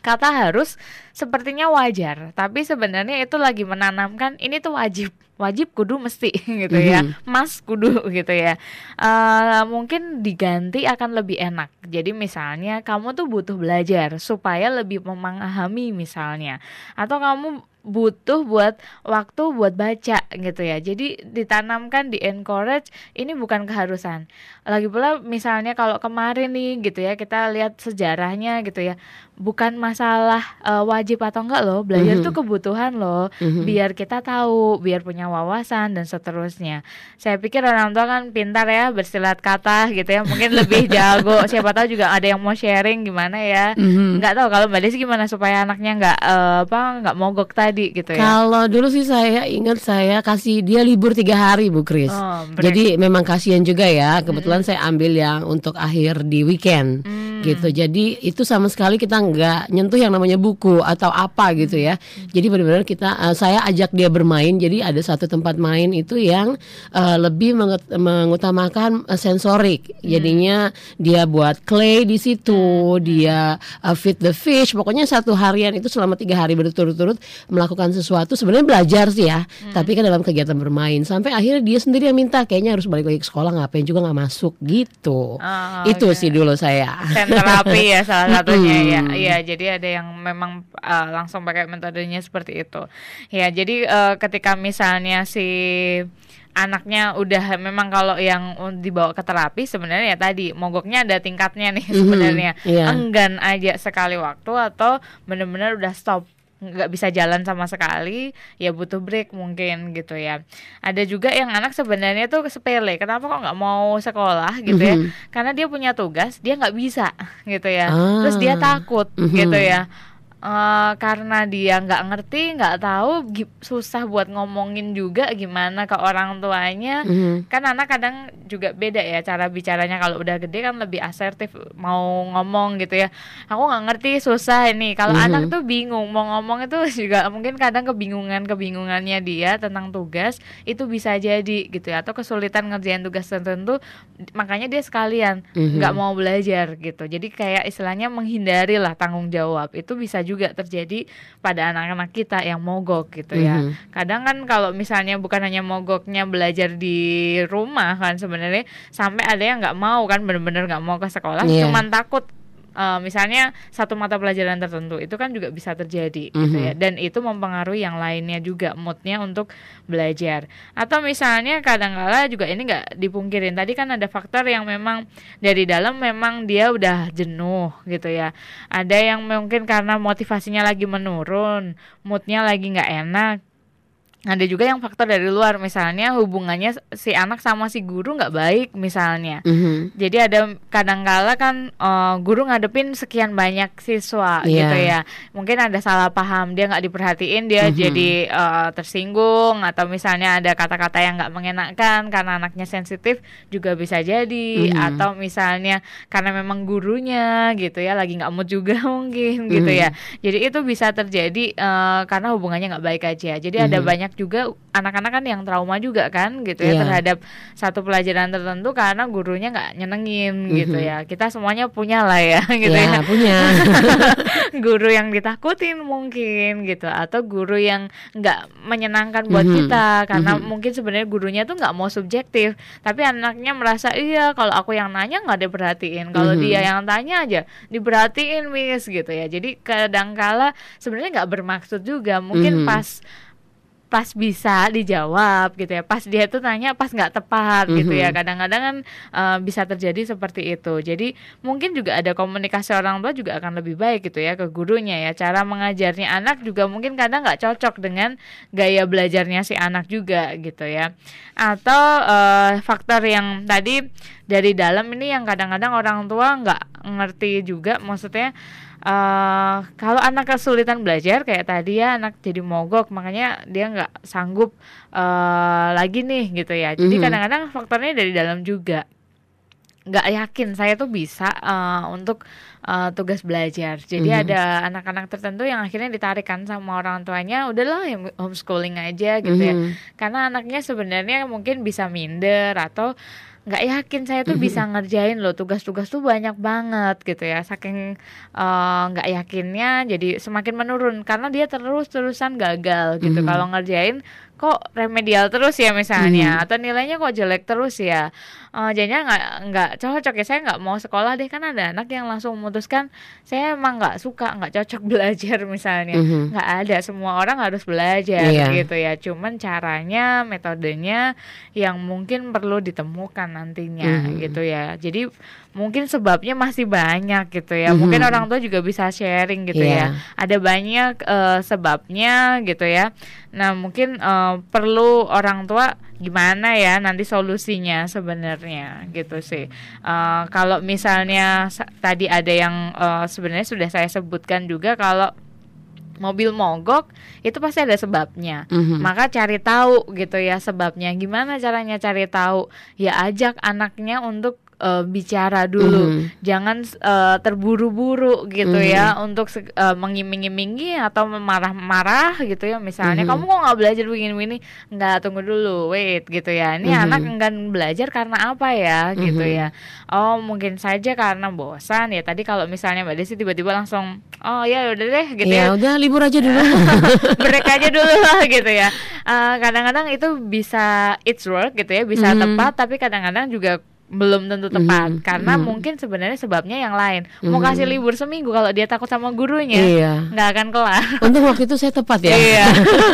[SPEAKER 2] Kata harus sepertinya wajar, tapi sebenarnya itu lagi menanamkan ini tuh wajib, wajib kudu mesti gitu ya,
[SPEAKER 1] Mhm.
[SPEAKER 2] mas kudu gitu ya. Eh mungkin diganti akan lebih enak. Jadi misalnya kamu tuh butuh belajar supaya lebih memahami misalnya, atau kamu butuh buat waktu buat baca gitu ya. Jadi ditanamkan di encourage ini bukan keharusan. Lagi pula misalnya kalau kemarin nih gitu ya kita lihat sejarahnya gitu ya. Bukan masalah eh, wajib atau enggak loh. Belajar
[SPEAKER 1] Mhm.
[SPEAKER 2] tuh kebutuhan loh.
[SPEAKER 1] Mhm.
[SPEAKER 2] Biar kita tahu, biar punya wawasan dan seterusnya. Saya pikir orang tua kan pintar ya bersilat kata gitu ya. Mungkin lebih jago. Siapa tahu juga ada yang mau sharing gimana ya.
[SPEAKER 1] Mhm.
[SPEAKER 2] Nggak tahu kalau Mbak Desi gimana supaya anaknya nggak eh, apa nggak mogok tadi gitu ya.
[SPEAKER 1] Kalau dulu sih saya ingat saya kasih dia libur tiga hari Bu Kris.
[SPEAKER 2] Oh.
[SPEAKER 1] Jadi memang kasihan juga ya. Kebetulan saya ambil yang untuk akhir di weekend.
[SPEAKER 2] Hmm.
[SPEAKER 1] gitu. Jadi itu sama sekali kita nggak nyentuh yang namanya buku atau apa gitu ya. Jadi benar-benar kita eh, saya ajak dia bermain. Jadi ada satu tempat main itu yang eh, lebih mengutamakan eh, sensorik. Jadinya dia buat clay di situ dia eh, feed the fish. Pokoknya satu harian itu selama tiga hari berturut-turut melakukan sesuatu. Sebenarnya belajar sih ya. Tapi kan dalam kegiatan bermain. Sampai akhirnya dia sendiri yang minta. Kayaknya harus balik lagi ke sekolah. Ngapain juga nggak masuk gitu.
[SPEAKER 2] Oh,
[SPEAKER 1] itu
[SPEAKER 2] oke.
[SPEAKER 1] sih dulu saya.
[SPEAKER 2] Sen terapi ya salah satunya ya.
[SPEAKER 1] Mm-mm.
[SPEAKER 2] Iya, jadi ada yang memang uh, langsung pakai metodenya seperti itu. Ya, jadi uh, ketika misalnya si anaknya udah memang kalau yang dibawa ke terapi sebenarnya ya tadi mogoknya ada tingkatnya nih sebenarnya.
[SPEAKER 1] iya.
[SPEAKER 2] Enggan aja sekali waktu atau benar-benar udah stop nggak bisa jalan sama sekali ya butuh break mungkin gitu ya ada juga yang anak sebenarnya tuh sepele kenapa kok nggak mau sekolah gitu ya
[SPEAKER 1] Mhm.
[SPEAKER 2] karena dia punya tugas dia nggak bisa gitu ya
[SPEAKER 1] Ah.
[SPEAKER 2] terus dia takut
[SPEAKER 1] Mhm.
[SPEAKER 2] gitu ya uh, karena dia nggak ngerti nggak tahu susah buat ngomongin juga gimana ke orang tuanya mm-hmm. kan anak kadang juga beda ya cara bicaranya kalau udah gede kan lebih asertif mau ngomong gitu ya aku nggak ngerti susah ini kalau mm-hmm. anak tuh bingung mau ngomong itu juga mungkin kadang kebingungan kebingungannya dia tentang tugas itu bisa jadi gitu ya atau kesulitan ngerjain tugas tertentu makanya dia sekalian mm-hmm. nggak mm-hmm. mau belajar gitu jadi kayak istilahnya menghindari lah tanggung jawab itu bisa juga terjadi pada anak-anak kita yang mogok gitu ya. Mm-hmm. Kadang kan kalau misalnya bukan hanya mogoknya belajar di rumah kan sebenarnya sampai ada yang nggak mau kan bener-bener nggak mau ke sekolah, yeah. cuman takut uh, misalnya satu mata pelajaran tertentu itu kan juga bisa terjadi mm -hmm. gitu ya. Dan itu mempengaruhi yang lainnya juga moodnya untuk belajar. Atau misalnya kadang-kala juga ini nggak dipungkirin tadi kan ada faktor yang memang dari dalam memang dia udah jenuh gitu ya. Ada yang mungkin karena motivasinya lagi menurun moodnya lagi nggak enak ada juga yang faktor dari luar misalnya hubungannya si anak sama si guru nggak baik misalnya mm-hmm. jadi ada kadang-kala kan uh, guru ngadepin sekian banyak siswa yeah. gitu ya mungkin ada salah paham dia nggak diperhatiin dia mm-hmm. jadi uh, tersinggung atau misalnya ada kata-kata yang nggak mengenakan karena anaknya sensitif juga bisa jadi mm-hmm. atau misalnya karena memang gurunya gitu ya lagi nggak mood juga mungkin mm-hmm. gitu ya jadi itu bisa terjadi uh, karena hubungannya nggak baik aja jadi mm-hmm. ada banyak banyak juga anak-anak kan yang trauma juga kan gitu ya yeah. terhadap satu pelajaran tertentu karena gurunya nggak nyenengin mm -hmm. gitu ya kita semuanya punya lah ya gitu yeah, ya
[SPEAKER 1] punya
[SPEAKER 2] guru yang ditakutin mungkin gitu atau guru yang nggak menyenangkan buat mm -hmm. kita karena mm -hmm. mungkin sebenarnya gurunya tuh nggak mau subjektif tapi anaknya merasa iya kalau aku yang nanya nggak diperhatiin kalau mm -hmm. dia yang tanya aja diperhatiin miss gitu ya jadi kadangkala sebenarnya nggak bermaksud juga mungkin mm -hmm. pas pas bisa dijawab gitu ya. Pas dia tuh tanya pas nggak tepat mm -hmm. gitu ya. Mhm. kadang-kadang kan uh, bisa terjadi seperti itu. Jadi mungkin juga ada komunikasi orang tua juga akan lebih baik gitu ya ke gurunya ya. Cara mengajarnya anak juga mungkin kadang nggak cocok dengan gaya belajarnya si anak juga gitu ya. Atau uh, faktor yang tadi dari dalam ini yang kadang-kadang orang tua nggak ngerti juga. Maksudnya uh, kalau anak kesulitan belajar kayak tadi ya anak jadi mogok makanya dia nggak sanggup uh, lagi nih gitu ya jadi mhm. kadang-kadang mm -hmm. faktornya dari dalam juga nggak yakin saya tuh bisa uh, untuk uh, tugas belajar. Jadi mm -hmm. ada anak-anak tertentu yang akhirnya ditarikan sama orang tuanya, udahlah yang homeschooling aja gitu mm -hmm. ya. Mhm. Karena anaknya sebenarnya mungkin bisa minder atau nggak yakin saya tuh bisa ngerjain loh. Tugas-tugas tuh banyak banget gitu ya. Saking eh, nggak uh, yakinnya jadi semakin menurun. Karena dia terus-terusan gagal gitu. Mm -hmm. kalau ngerjain kok remedial terus ya misalnya hmm. atau nilainya kok jelek terus ya uh, jadinya nggak nggak cocok ya saya nggak mau sekolah deh kan ada anak yang langsung memutuskan saya emang nggak suka nggak cocok belajar misalnya hmm. nggak ada semua orang harus belajar yeah. gitu ya cuman caranya metodenya yang mungkin perlu ditemukan nantinya hmm. gitu ya jadi mungkin sebabnya masih banyak gitu ya. Mm -hmm. Mungkin orang tua juga bisa sharing gitu yeah. ya. Ada banyak uh, sebabnya gitu ya. Nah, mungkin uh, perlu orang tua gimana ya nanti solusinya sebenarnya gitu sih. Uh, kalau misalnya tadi ada yang uh, sebenarnya sudah saya sebutkan juga kalau mobil mogok itu pasti ada sebabnya. Mm-hmm. Maka cari tahu gitu ya sebabnya. Gimana caranya cari tahu? Ya ajak anaknya untuk uh, bicara dulu, mm. jangan uh, terburu-buru gitu mm. ya untuk uh, mengiming-imingi atau marah-marah gitu ya. Misalnya mm. kamu kok nggak belajar begini-begini, nggak tunggu dulu, wait gitu ya. Ini mm. anak enggan belajar karena apa ya mm. gitu ya. Oh mungkin saja karena bosan ya. Tadi kalau misalnya mbak Desi tiba-tiba langsung, oh ya udah deh gitu
[SPEAKER 1] ya. Ya udah libur aja dulu,
[SPEAKER 2] break aja dulu lah gitu ya. kadang-kadang uh, itu bisa it's work gitu ya, bisa mm. tepat, tapi kadang-kadang juga belum tentu tepat mm -hmm. karena mm -hmm. mungkin sebenarnya sebabnya yang lain mm -hmm. mau kasih libur seminggu kalau dia takut sama gurunya iya. nggak akan kelar
[SPEAKER 1] untuk waktu itu saya tepat ya
[SPEAKER 2] iya.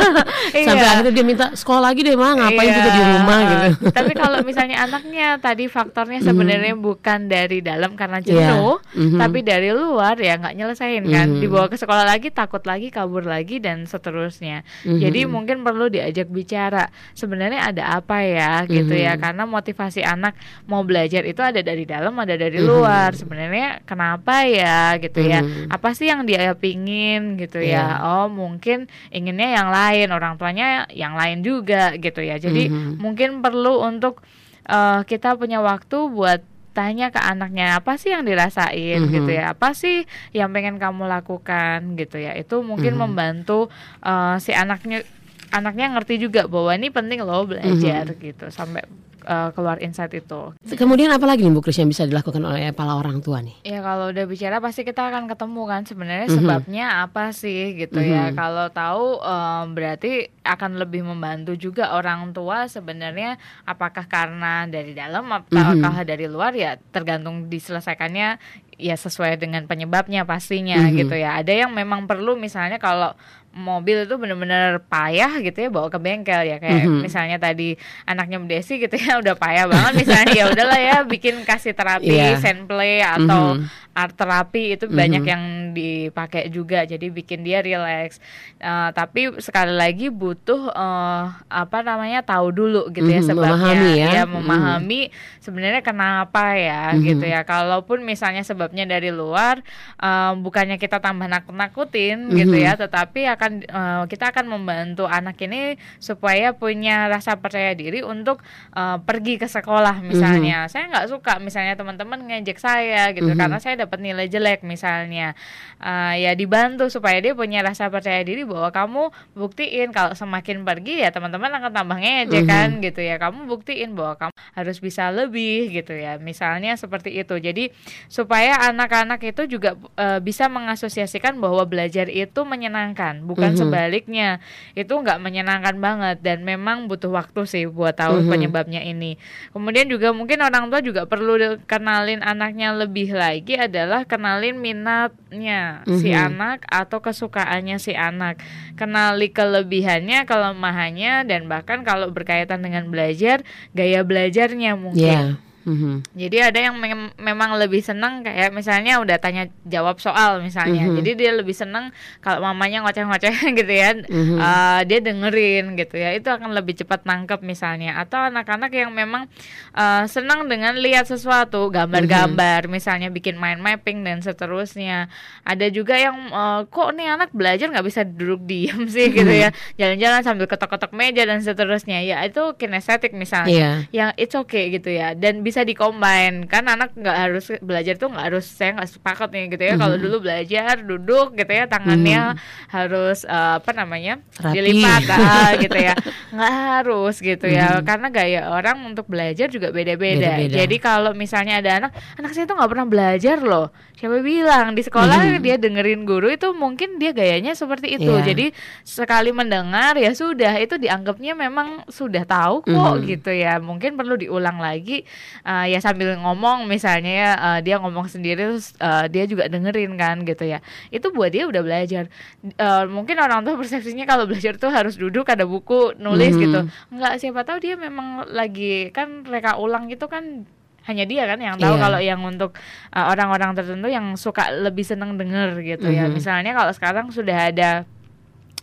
[SPEAKER 1] sampai iya. akhirnya dia minta sekolah lagi deh mah ngapain iya. juga di rumah gitu
[SPEAKER 2] tapi kalau misalnya anaknya tadi faktornya sebenarnya mm -hmm. bukan dari dalam karena jenuh yeah. mm -hmm. tapi dari luar ya nggak nyelesain kan mm -hmm. dibawa ke sekolah lagi takut lagi kabur lagi dan seterusnya mm -hmm. jadi mungkin perlu diajak bicara sebenarnya ada apa ya gitu mm -hmm. ya karena motivasi anak mau belajar itu ada dari dalam ada dari luar sebenarnya kenapa ya gitu ya
[SPEAKER 1] Mhm.
[SPEAKER 2] apa sih yang dia pingin gitu
[SPEAKER 1] Iya.
[SPEAKER 2] ya oh mungkin inginnya yang lain orang tuanya yang lain juga gitu ya jadi
[SPEAKER 1] Mhm.
[SPEAKER 2] mungkin perlu untuk eh, kita punya waktu buat tanya ke anaknya apa sih yang dirasain
[SPEAKER 1] Mhm.
[SPEAKER 2] gitu ya apa sih yang pengen kamu lakukan gitu ya itu mungkin
[SPEAKER 1] Mhm.
[SPEAKER 2] membantu eh, si anaknya anaknya ngerti juga bahwa ini penting loh belajar gitu sampai eh, keluar insight itu
[SPEAKER 1] Kemudian apa lagi nih Bu Kris yang bisa dilakukan oleh para orang tua nih?
[SPEAKER 2] Ya kalau udah bicara pasti kita akan ketemu kan sebenarnya
[SPEAKER 1] Mhm.
[SPEAKER 2] sebabnya apa sih gitu ya.
[SPEAKER 1] Mhm.
[SPEAKER 2] Kalau tahu em, berarti akan lebih membantu juga orang tua sebenarnya apakah karena dari dalam apakah dari luar ya tergantung diselesaikannya ya sesuai dengan penyebabnya pastinya
[SPEAKER 1] Mhm.
[SPEAKER 2] gitu ya. Ada yang memang perlu misalnya kalau mobil itu bener-bener payah gitu ya bawa ke bengkel ya kayak
[SPEAKER 1] Mhm.
[SPEAKER 2] misalnya tadi anaknya Desi gitu ya udah payah banget misalnya ya udahlah ya bikin kasih terapi
[SPEAKER 1] Iya.
[SPEAKER 2] sandplay atau
[SPEAKER 1] Mhm.
[SPEAKER 2] Art terapi itu
[SPEAKER 1] Mhm.
[SPEAKER 2] banyak yang dipakai juga jadi bikin dia relax Eh, tapi sekali lagi butuh eh, apa namanya tahu dulu gitu ya
[SPEAKER 1] Mhm,
[SPEAKER 2] sebabnya
[SPEAKER 1] memahami ya.
[SPEAKER 2] Ya, memahami sebenarnya kenapa ya
[SPEAKER 1] Mhm.
[SPEAKER 2] gitu ya kalaupun misalnya sebabnya dari luar eh, bukannya kita tambah nakut-nakutin gitu
[SPEAKER 1] Mhm.
[SPEAKER 2] ya tetapi akan eh, kita akan membantu anak ini supaya punya rasa percaya diri untuk eh, pergi ke sekolah misalnya saya nggak suka misalnya teman-teman ngejek saya gitu
[SPEAKER 1] Mhm.
[SPEAKER 2] karena saya dapat nilai jelek misalnya Eh, ya dibantu supaya dia punya rasa percaya diri bahwa kamu buktiin kalau semakin pergi ya teman-teman akan tambah ngejek
[SPEAKER 1] Mhm.
[SPEAKER 2] kan gitu ya kamu buktiin bahwa kamu harus bisa lebih gitu ya misalnya seperti itu jadi supaya anak-anak itu juga eh, bisa mengasosiasikan bahwa belajar itu menyenangkan bukan
[SPEAKER 1] Mhm.
[SPEAKER 2] sebaliknya itu nggak menyenangkan banget dan memang butuh waktu sih buat tahu
[SPEAKER 1] Mhm.
[SPEAKER 2] penyebabnya ini kemudian juga mungkin orang tua juga perlu kenalin anaknya lebih lagi adalah kenalin minatnya si
[SPEAKER 1] Mhm.
[SPEAKER 2] anak atau kesukaannya si anak kenali kelebihannya kelemahannya dan bahkan kalau berkaitan dengan belajar gaya belajarnya mungkin
[SPEAKER 1] Ya. Mhm.
[SPEAKER 2] jadi ada yang mem- memang lebih senang kayak misalnya udah tanya jawab soal misalnya.
[SPEAKER 1] Mhm.
[SPEAKER 2] Jadi dia lebih senang kalau mamanya ngoceh-ngoceh gitu ya.
[SPEAKER 1] Mhm.
[SPEAKER 2] eh, dia dengerin gitu ya. Itu akan lebih cepat nangkep misalnya. Atau anak-anak yang memang eh, senang dengan lihat sesuatu, gambar-gambar
[SPEAKER 1] Mhm.
[SPEAKER 2] misalnya bikin mind mapping dan seterusnya. Ada juga yang eh, kok nih anak belajar nggak bisa duduk diam sih gitu
[SPEAKER 1] Mhm.
[SPEAKER 2] ya. Jalan-jalan sambil ketok-ketok meja dan seterusnya. Ya itu kinestetik misalnya
[SPEAKER 1] Iya.
[SPEAKER 2] yang it's okay gitu ya dan bisa dikombin kan anak nggak harus belajar tuh nggak harus saya nggak sepakat nih gitu ya kalau
[SPEAKER 1] Mhm.
[SPEAKER 2] dulu belajar duduk gitu ya tangannya harus eh, apa namanya
[SPEAKER 1] Rapi.
[SPEAKER 2] dilipat ah, gitu ya nggak harus gitu ya
[SPEAKER 1] Mhm.
[SPEAKER 2] karena gaya orang untuk belajar juga beda-beda jadi kalau misalnya ada anak anak saya tuh nggak pernah belajar loh siapa bilang di sekolah
[SPEAKER 1] Mhm.
[SPEAKER 2] dia dengerin guru itu mungkin dia gayanya seperti itu
[SPEAKER 1] Iya.
[SPEAKER 2] jadi sekali mendengar ya sudah itu dianggapnya memang sudah tahu kok
[SPEAKER 1] Mhm.
[SPEAKER 2] gitu ya mungkin perlu diulang lagi uh, ya sambil ngomong misalnya ya uh, dia ngomong sendiri terus uh, dia juga dengerin kan gitu ya itu buat dia udah belajar Uh, mungkin orang tua persepsinya kalau belajar tuh harus duduk ada buku nulis
[SPEAKER 1] Mhm.
[SPEAKER 2] gitu nggak siapa tahu dia memang lagi kan reka ulang gitu kan hanya dia kan yang tahu
[SPEAKER 1] Iya.
[SPEAKER 2] kalau yang untuk uh, orang-orang tertentu yang suka lebih seneng denger gitu ya
[SPEAKER 1] Mhm.
[SPEAKER 2] misalnya kalau sekarang sudah ada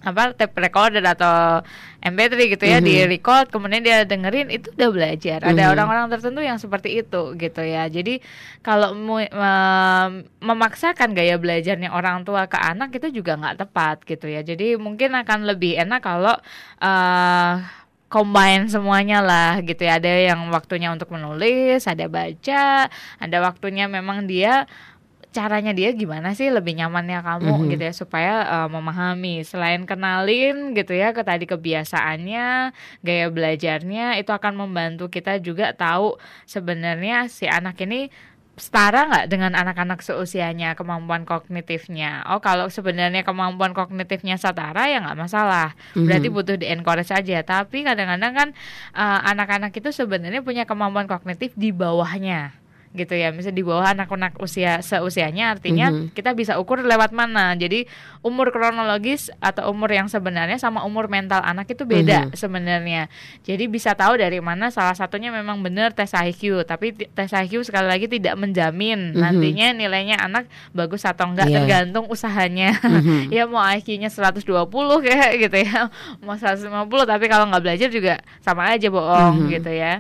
[SPEAKER 2] apa tape recorder atau MP3 gitu ya
[SPEAKER 1] Mhm.
[SPEAKER 2] di record kemudian dia dengerin itu udah belajar ada
[SPEAKER 1] Mhm.
[SPEAKER 2] orang-orang tertentu yang seperti itu gitu ya jadi kalau mu- mem- memaksakan gaya belajarnya orang tua ke anak itu juga nggak tepat gitu ya jadi mungkin akan lebih enak kalau eh combine semuanya lah gitu ya ada yang waktunya untuk menulis ada baca ada waktunya memang dia caranya dia gimana sih lebih nyamannya kamu
[SPEAKER 1] Mhm.
[SPEAKER 2] gitu ya supaya uh, memahami. Selain kenalin gitu ya ke tadi kebiasaannya gaya belajarnya itu akan membantu kita juga tahu sebenarnya si anak ini setara nggak dengan anak-anak seusianya kemampuan kognitifnya. Oh kalau sebenarnya kemampuan kognitifnya setara ya nggak masalah. Berarti
[SPEAKER 1] Mhm.
[SPEAKER 2] butuh di encourage aja. Tapi kadang-kadang kan uh, anak-anak itu sebenarnya punya kemampuan kognitif di bawahnya gitu ya misalnya di bawah anak-anak usia seusianya artinya
[SPEAKER 1] Mhm.
[SPEAKER 2] kita bisa ukur lewat mana jadi umur kronologis atau umur yang sebenarnya sama umur mental anak itu beda
[SPEAKER 1] Mhm.
[SPEAKER 2] sebenarnya jadi bisa tahu dari mana salah satunya memang benar tes IQ tapi tes IQ sekali lagi tidak menjamin
[SPEAKER 1] Mhm.
[SPEAKER 2] nantinya nilainya anak bagus atau enggak
[SPEAKER 1] Iya.
[SPEAKER 2] tergantung usahanya
[SPEAKER 1] Mhm.
[SPEAKER 2] ya mau IQ-nya 120 kayak gitu ya mau 150 tapi kalau nggak belajar juga sama aja bohong
[SPEAKER 1] Mhm.
[SPEAKER 2] gitu ya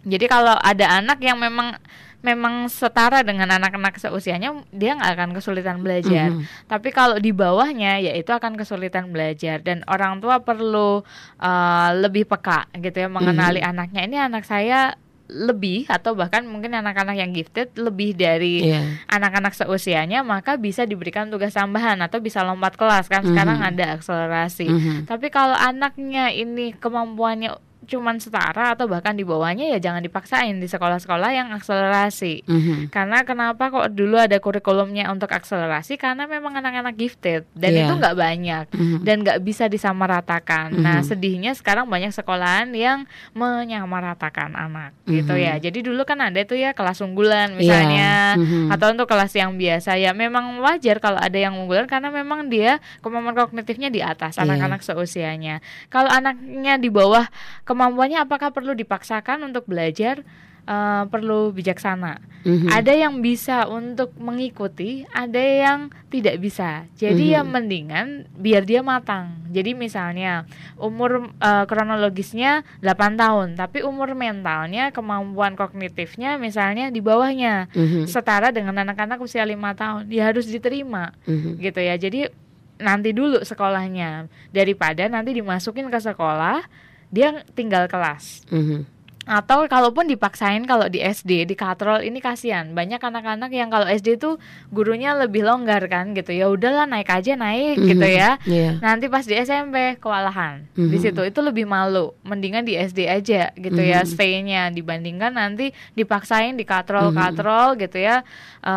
[SPEAKER 2] Jadi kalau ada anak yang memang memang setara dengan anak-anak seusianya dia nggak akan kesulitan belajar.
[SPEAKER 1] Mhm.
[SPEAKER 2] Tapi kalau di bawahnya ya itu akan kesulitan belajar dan orang tua perlu uh, lebih peka gitu ya mengenali anaknya ini anak saya lebih atau bahkan mungkin anak-anak yang gifted lebih dari
[SPEAKER 1] Iya.
[SPEAKER 2] anak-anak seusianya maka bisa diberikan tugas tambahan atau bisa lompat kelas kan sekarang
[SPEAKER 1] Mhm.
[SPEAKER 2] ada akselerasi.
[SPEAKER 1] Mhm.
[SPEAKER 2] Tapi kalau anaknya ini kemampuannya cuman setara atau bahkan di bawahnya ya jangan dipaksain di sekolah-sekolah yang akselerasi.
[SPEAKER 1] Mhm.
[SPEAKER 2] Karena kenapa kok dulu ada kurikulumnya untuk akselerasi karena memang anak-anak gifted dan
[SPEAKER 1] Iya.
[SPEAKER 2] itu nggak banyak
[SPEAKER 1] Mhm.
[SPEAKER 2] dan nggak bisa disamaratakan. Nah
[SPEAKER 1] Mhm.
[SPEAKER 2] sedihnya sekarang banyak sekolahan yang menyamaratakan anak gitu
[SPEAKER 1] Mhm.
[SPEAKER 2] ya. Jadi dulu kan ada itu ya kelas unggulan
[SPEAKER 1] Iya.
[SPEAKER 2] misalnya
[SPEAKER 1] Mhm.
[SPEAKER 2] atau untuk kelas yang biasa ya memang wajar kalau ada yang unggulan karena memang dia kemampuan kognitifnya di atas
[SPEAKER 1] Iya.
[SPEAKER 2] anak-anak seusianya. Kalau anaknya di bawah kemampuannya apakah perlu dipaksakan untuk belajar? Eh, perlu bijaksana.
[SPEAKER 1] Mhm.
[SPEAKER 2] Ada yang bisa untuk mengikuti, ada yang tidak bisa. Jadi ya
[SPEAKER 1] Mhm.
[SPEAKER 2] mendingan biar dia matang. Jadi misalnya umur eh, kronologisnya 8 tahun, tapi umur mentalnya, kemampuan kognitifnya misalnya di bawahnya
[SPEAKER 1] Mhm.
[SPEAKER 2] setara dengan anak-anak usia lima tahun. Ya harus diterima
[SPEAKER 1] Mhm.
[SPEAKER 2] gitu ya. Jadi nanti dulu sekolahnya daripada nanti dimasukin ke sekolah dia tinggal kelas
[SPEAKER 1] Mhm.
[SPEAKER 2] Atau kalaupun dipaksain kalau di SD di katrol ini kasihan banyak anak-anak yang kalau SD tuh gurunya lebih longgar kan gitu ya udahlah naik aja naik gitu
[SPEAKER 1] Mhm.
[SPEAKER 2] ya
[SPEAKER 1] Iya.
[SPEAKER 2] nanti pas di SMP kewalahan di
[SPEAKER 1] Mhm.
[SPEAKER 2] situ itu lebih malu mendingan di SD aja gitu ya
[SPEAKER 1] Mhm.
[SPEAKER 2] stay-nya dibandingkan nanti dipaksain di katrol
[SPEAKER 1] Mhm.
[SPEAKER 2] katrol gitu ya eh,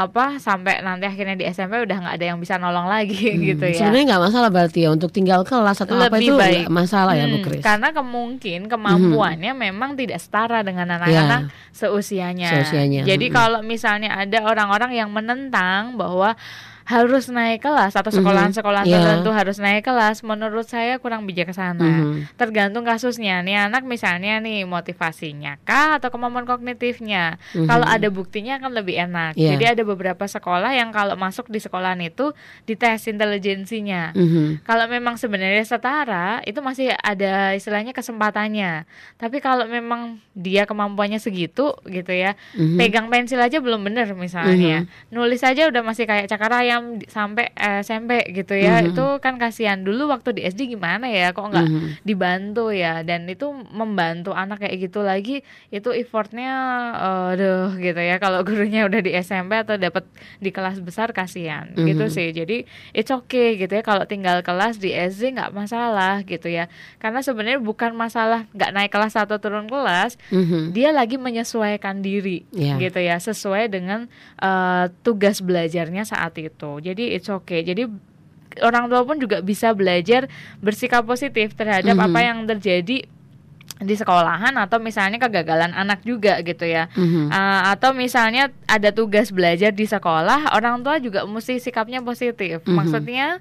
[SPEAKER 2] apa sampai nanti akhirnya di SMP udah nggak ada yang bisa nolong lagi
[SPEAKER 1] Hmm.
[SPEAKER 2] gitu ya
[SPEAKER 1] Sebenarnya nggak masalah berarti ya untuk tinggal kelas atau apa
[SPEAKER 2] Lebih
[SPEAKER 1] itu
[SPEAKER 2] baik.
[SPEAKER 1] masalah ya Bu
[SPEAKER 2] Hmm,
[SPEAKER 1] Kris.
[SPEAKER 2] Karena kemungkin kemampuannya memang tidak setara dengan anak-anak seusianya.
[SPEAKER 1] Ya. Seusianya,
[SPEAKER 2] Jadi
[SPEAKER 1] mm-mm.
[SPEAKER 2] kalau misalnya ada orang-orang yang menentang bahwa harus naik kelas atau sekolahan-sekolahan
[SPEAKER 1] Mhm, iya.
[SPEAKER 2] tertentu harus naik kelas, menurut saya kurang bijaksana.
[SPEAKER 1] Mhm.
[SPEAKER 2] Tergantung kasusnya. Nih anak misalnya nih motivasinya kah atau kemampuan kognitifnya.
[SPEAKER 1] Mhm.
[SPEAKER 2] Kalau ada buktinya akan lebih enak.
[SPEAKER 1] Iya.
[SPEAKER 2] Jadi ada beberapa sekolah yang kalau masuk di sekolahan itu dites intelijensinya.
[SPEAKER 1] Mhm.
[SPEAKER 2] Kalau memang sebenarnya setara, itu masih ada istilahnya kesempatannya. Tapi kalau memang dia kemampuannya segitu gitu ya,
[SPEAKER 1] Mhm.
[SPEAKER 2] pegang pensil aja belum bener misalnya. Nulis aja udah masih kayak cakar ayam di- sampai eh, SMP gitu ya.
[SPEAKER 1] Mhm.
[SPEAKER 2] Itu kan kasihan dulu waktu di SD gimana ya kok nggak
[SPEAKER 1] Mhm.
[SPEAKER 2] dibantu ya dan itu membantu anak kayak gitu lagi itu effortnya eh, aduh gitu ya kalau gurunya udah di SMP atau dapat di kelas besar kasihan gitu
[SPEAKER 1] Mhm.
[SPEAKER 2] sih jadi it's okay gitu ya kalau tinggal kelas di SD nggak masalah gitu ya karena sebenarnya bukan masalah nggak naik kelas atau turun kelas
[SPEAKER 1] Mhm.
[SPEAKER 2] dia lagi menyesuaikan diri
[SPEAKER 1] Iya.
[SPEAKER 2] gitu ya sesuai dengan eh, tugas belajarnya saat itu jadi it's okay jadi orang tua pun juga bisa belajar bersikap positif terhadap
[SPEAKER 1] Mhm.
[SPEAKER 2] apa yang terjadi di sekolahan atau misalnya kegagalan anak juga gitu ya
[SPEAKER 1] Mhm.
[SPEAKER 2] Uh, atau misalnya ada tugas belajar di sekolah, orang tua juga mesti sikapnya positif.
[SPEAKER 1] Mhm.
[SPEAKER 2] Maksudnya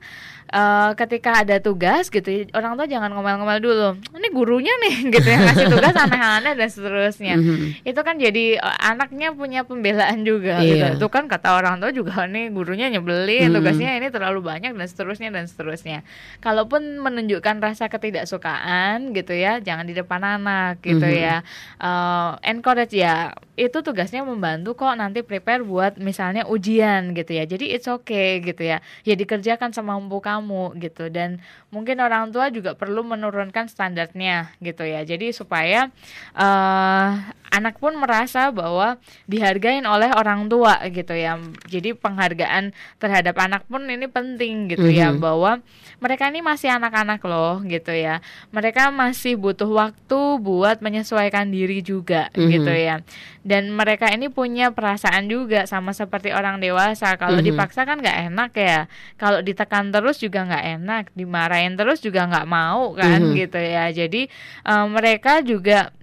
[SPEAKER 2] uh, ketika ada tugas gitu, orang tua jangan ngomel-ngomel dulu. Ini gurunya nih gitu ya ngasih tugas aneh-aneh dan seterusnya.
[SPEAKER 1] Mhm.
[SPEAKER 2] Itu kan jadi uh, anaknya punya pembelaan juga
[SPEAKER 1] Iya.
[SPEAKER 2] gitu. Itu kan kata orang tua juga nih gurunya nyebelin,
[SPEAKER 1] Mhm.
[SPEAKER 2] tugasnya ini terlalu banyak dan seterusnya dan seterusnya. Kalaupun menunjukkan rasa ketidaksukaan gitu ya, jangan di depan anak gitu
[SPEAKER 1] Mhm.
[SPEAKER 2] ya. Uh, encourage ya. Itu tugasnya membantu kok nanti prepare buat misalnya ujian gitu ya. Jadi it's okay gitu ya. Ya dikerjakan semampu kamu gitu dan mungkin orang tua juga perlu menurunkan standarnya gitu ya. Jadi supaya uh, anak pun merasa bahwa dihargain oleh orang tua gitu ya. Jadi penghargaan terhadap anak pun ini penting gitu ya
[SPEAKER 1] Mhm.
[SPEAKER 2] bahwa mereka ini masih anak-anak loh gitu ya. Mereka masih butuh waktu buat menyesuaikan diri juga
[SPEAKER 1] Mhm.
[SPEAKER 2] gitu ya. Dan mereka ini punya perasaan juga sama seperti orang dewasa. Kalau
[SPEAKER 1] Mhm.
[SPEAKER 2] dipaksa kan nggak enak ya. Kalau ditekan terus juga nggak enak. Dimarahin terus juga nggak mau kan
[SPEAKER 1] Mhm.
[SPEAKER 2] gitu ya. Jadi eh, mereka juga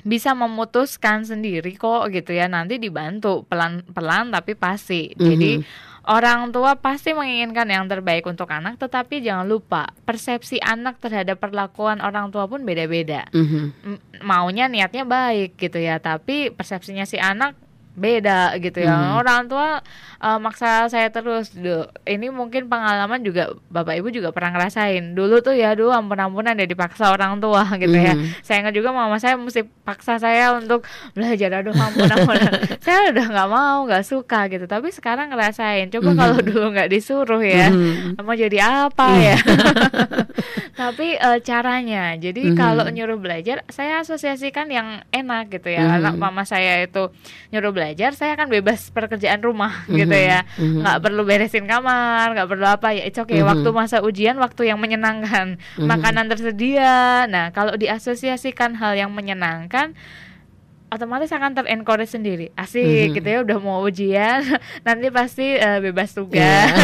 [SPEAKER 2] bisa memutuskan sendiri kok gitu ya nanti dibantu pelan-pelan tapi pasti jadi
[SPEAKER 1] Mhm.
[SPEAKER 2] orang tua pasti menginginkan yang terbaik untuk anak tetapi jangan lupa persepsi anak terhadap perlakuan orang tua pun beda-beda
[SPEAKER 1] Mhm.
[SPEAKER 2] M- maunya niatnya baik gitu ya tapi persepsinya si anak beda gitu ya.
[SPEAKER 1] Mhm.
[SPEAKER 2] Orang tua uh, maksa saya terus. Duh, ini mungkin pengalaman juga Bapak Ibu juga pernah ngerasain. Dulu tuh ya dulu ampun-ampunan ya dipaksa orang tua gitu ya.
[SPEAKER 1] Mhm.
[SPEAKER 2] Saya ingat juga mama saya mesti paksa saya untuk belajar aduh ampun-ampunan. saya udah nggak mau, nggak suka gitu. Tapi sekarang ngerasain. Coba
[SPEAKER 1] Mhm.
[SPEAKER 2] kalau dulu nggak disuruh ya,
[SPEAKER 1] Mhm.
[SPEAKER 2] mau jadi apa
[SPEAKER 1] Iya.
[SPEAKER 2] ya? Tapi eh, caranya, jadi
[SPEAKER 1] Mhm.
[SPEAKER 2] kalau nyuruh belajar, saya asosiasikan yang enak gitu ya.
[SPEAKER 1] Mhm.
[SPEAKER 2] Anak mama saya itu nyuruh belajar, saya akan bebas pekerjaan rumah
[SPEAKER 1] Mhm.
[SPEAKER 2] gitu ya.
[SPEAKER 1] Mhm.
[SPEAKER 2] Nggak perlu beresin kamar, nggak perlu apa ya. It's okay.
[SPEAKER 1] Mhm.
[SPEAKER 2] Waktu masa ujian, waktu yang menyenangkan,
[SPEAKER 1] Mhm.
[SPEAKER 2] makanan tersedia. Nah, kalau diasosiasikan hal yang menyenangkan otomatis akan terencourage sendiri asik
[SPEAKER 1] Mhm.
[SPEAKER 2] gitu ya udah mau ujian nanti pasti eh, bebas tugas
[SPEAKER 1] Iya.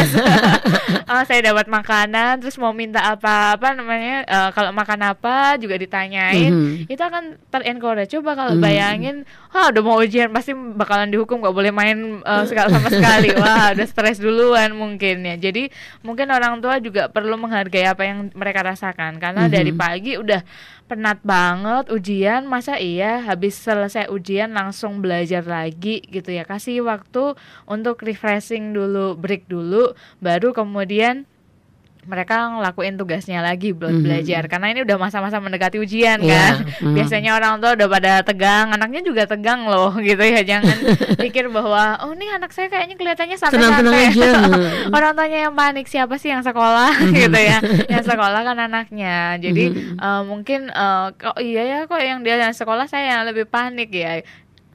[SPEAKER 2] oh saya dapat makanan terus mau minta apa apa namanya eh, kalau makan apa juga ditanyain
[SPEAKER 1] Mhm.
[SPEAKER 2] itu akan terencourage coba kalau
[SPEAKER 1] Mhm.
[SPEAKER 2] bayangin ah udah mau ujian pasti bakalan dihukum nggak boleh main eh, sekali sama sekali wah udah stres duluan mungkin ya jadi mungkin orang tua juga perlu menghargai apa yang mereka rasakan karena
[SPEAKER 1] Mhm.
[SPEAKER 2] dari pagi udah penat banget ujian masa iya habis selesai ujian langsung belajar lagi gitu ya. Kasih waktu untuk refreshing dulu break dulu baru kemudian mereka ngelakuin tugasnya lagi buat
[SPEAKER 1] Mhm.
[SPEAKER 2] belajar. Karena ini udah masa-masa mendekati ujian
[SPEAKER 1] Iya,
[SPEAKER 2] kan?
[SPEAKER 1] mhm.
[SPEAKER 2] biasanya orang tua udah pada tegang anaknya juga tegang loh gitu ya. Jangan pikir bahwa oh nih anak saya kayaknya kelihatannya santai-santai.
[SPEAKER 1] Aja.
[SPEAKER 2] orang tuanya yang panik siapa sih yang sekolah? Gitu ya. Yang sekolah kan anaknya. Jadi
[SPEAKER 1] Mhm.
[SPEAKER 2] eh, mungkin eh, kok iya ya kok yang dia yang sekolah saya yang lebih panik ya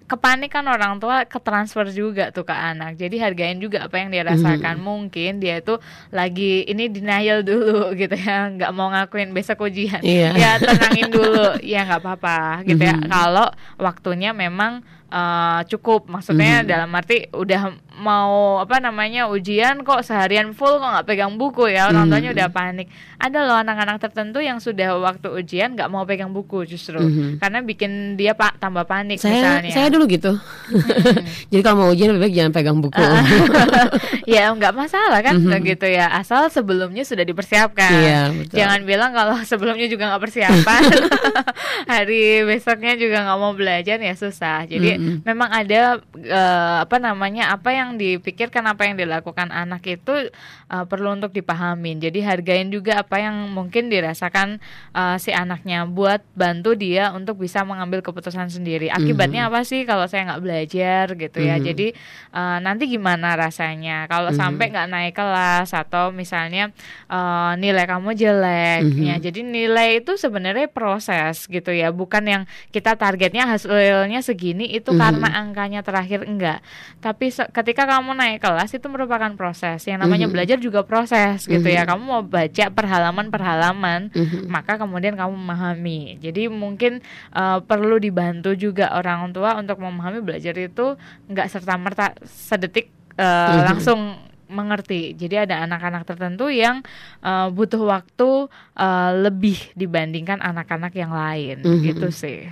[SPEAKER 2] kepanikan orang tua ketransfer juga tuh ke anak. Jadi hargain juga apa yang dia rasakan. Mungkin dia itu lagi ini denial dulu gitu ya. Nggak mau ngakuin besok ujian.
[SPEAKER 1] Iya.
[SPEAKER 2] ya tenangin dulu. Ya nggak apa-apa gitu ya.
[SPEAKER 1] Mhm.
[SPEAKER 2] kalau waktunya memang eh, cukup. Maksudnya
[SPEAKER 1] Mhm.
[SPEAKER 2] dalam arti udah mau apa namanya ujian kok seharian full kok nggak pegang buku ya orang tuanya
[SPEAKER 1] Mhm.
[SPEAKER 2] udah panik ada loh anak-anak tertentu yang sudah waktu ujian nggak mau pegang buku justru
[SPEAKER 1] Mhm.
[SPEAKER 2] karena bikin dia pak tambah panik
[SPEAKER 1] Saya
[SPEAKER 2] misalnya
[SPEAKER 1] saya dulu gitu. Jadi kalau mau ujian lebih baik jangan pegang buku.
[SPEAKER 2] Ah, ya nggak masalah kan
[SPEAKER 1] Mhm.
[SPEAKER 2] gitu ya asal sebelumnya sudah dipersiapkan
[SPEAKER 1] Iya, betul.
[SPEAKER 2] jangan bilang kalau sebelumnya juga nggak persiapan hari besoknya juga nggak mau belajar ya susah jadi
[SPEAKER 1] Mhm.
[SPEAKER 2] memang ada eh, apa namanya apa yang dipikirkan apa yang dilakukan anak itu eh, perlu untuk dipahamin jadi hargain juga apa yang mungkin dirasakan eh, si anaknya buat bantu dia untuk bisa mengambil keputusan sendiri akibatnya apa sih kalau saya nggak belajar gitu ya
[SPEAKER 1] Mhm.
[SPEAKER 2] jadi eh, nanti gimana rasanya kalau
[SPEAKER 1] Mhm.
[SPEAKER 2] sampai nggak naik kelas atau misalnya eh, nilai kamu jelek
[SPEAKER 1] Mhm.
[SPEAKER 2] ya jadi nilai itu sebenarnya proses gitu ya bukan yang kita targetnya hasilnya segini itu
[SPEAKER 1] Mhm.
[SPEAKER 2] karena angkanya terakhir enggak tapi se- ketika kamu naik kelas itu merupakan proses yang namanya
[SPEAKER 1] Mhm.
[SPEAKER 2] belajar juga proses gitu ya
[SPEAKER 1] Mhm.
[SPEAKER 2] kamu mau baca per halaman per halaman
[SPEAKER 1] Mhm.
[SPEAKER 2] maka kemudian kamu memahami. Jadi mungkin uh, perlu dibantu juga orang tua untuk memahami belajar itu nggak serta merta sedetik uh,
[SPEAKER 1] Mhm.
[SPEAKER 2] langsung mengerti. Jadi ada anak-anak tertentu yang uh, butuh waktu uh, lebih dibandingkan anak-anak yang lain,
[SPEAKER 1] Mhm.
[SPEAKER 2] gitu sih.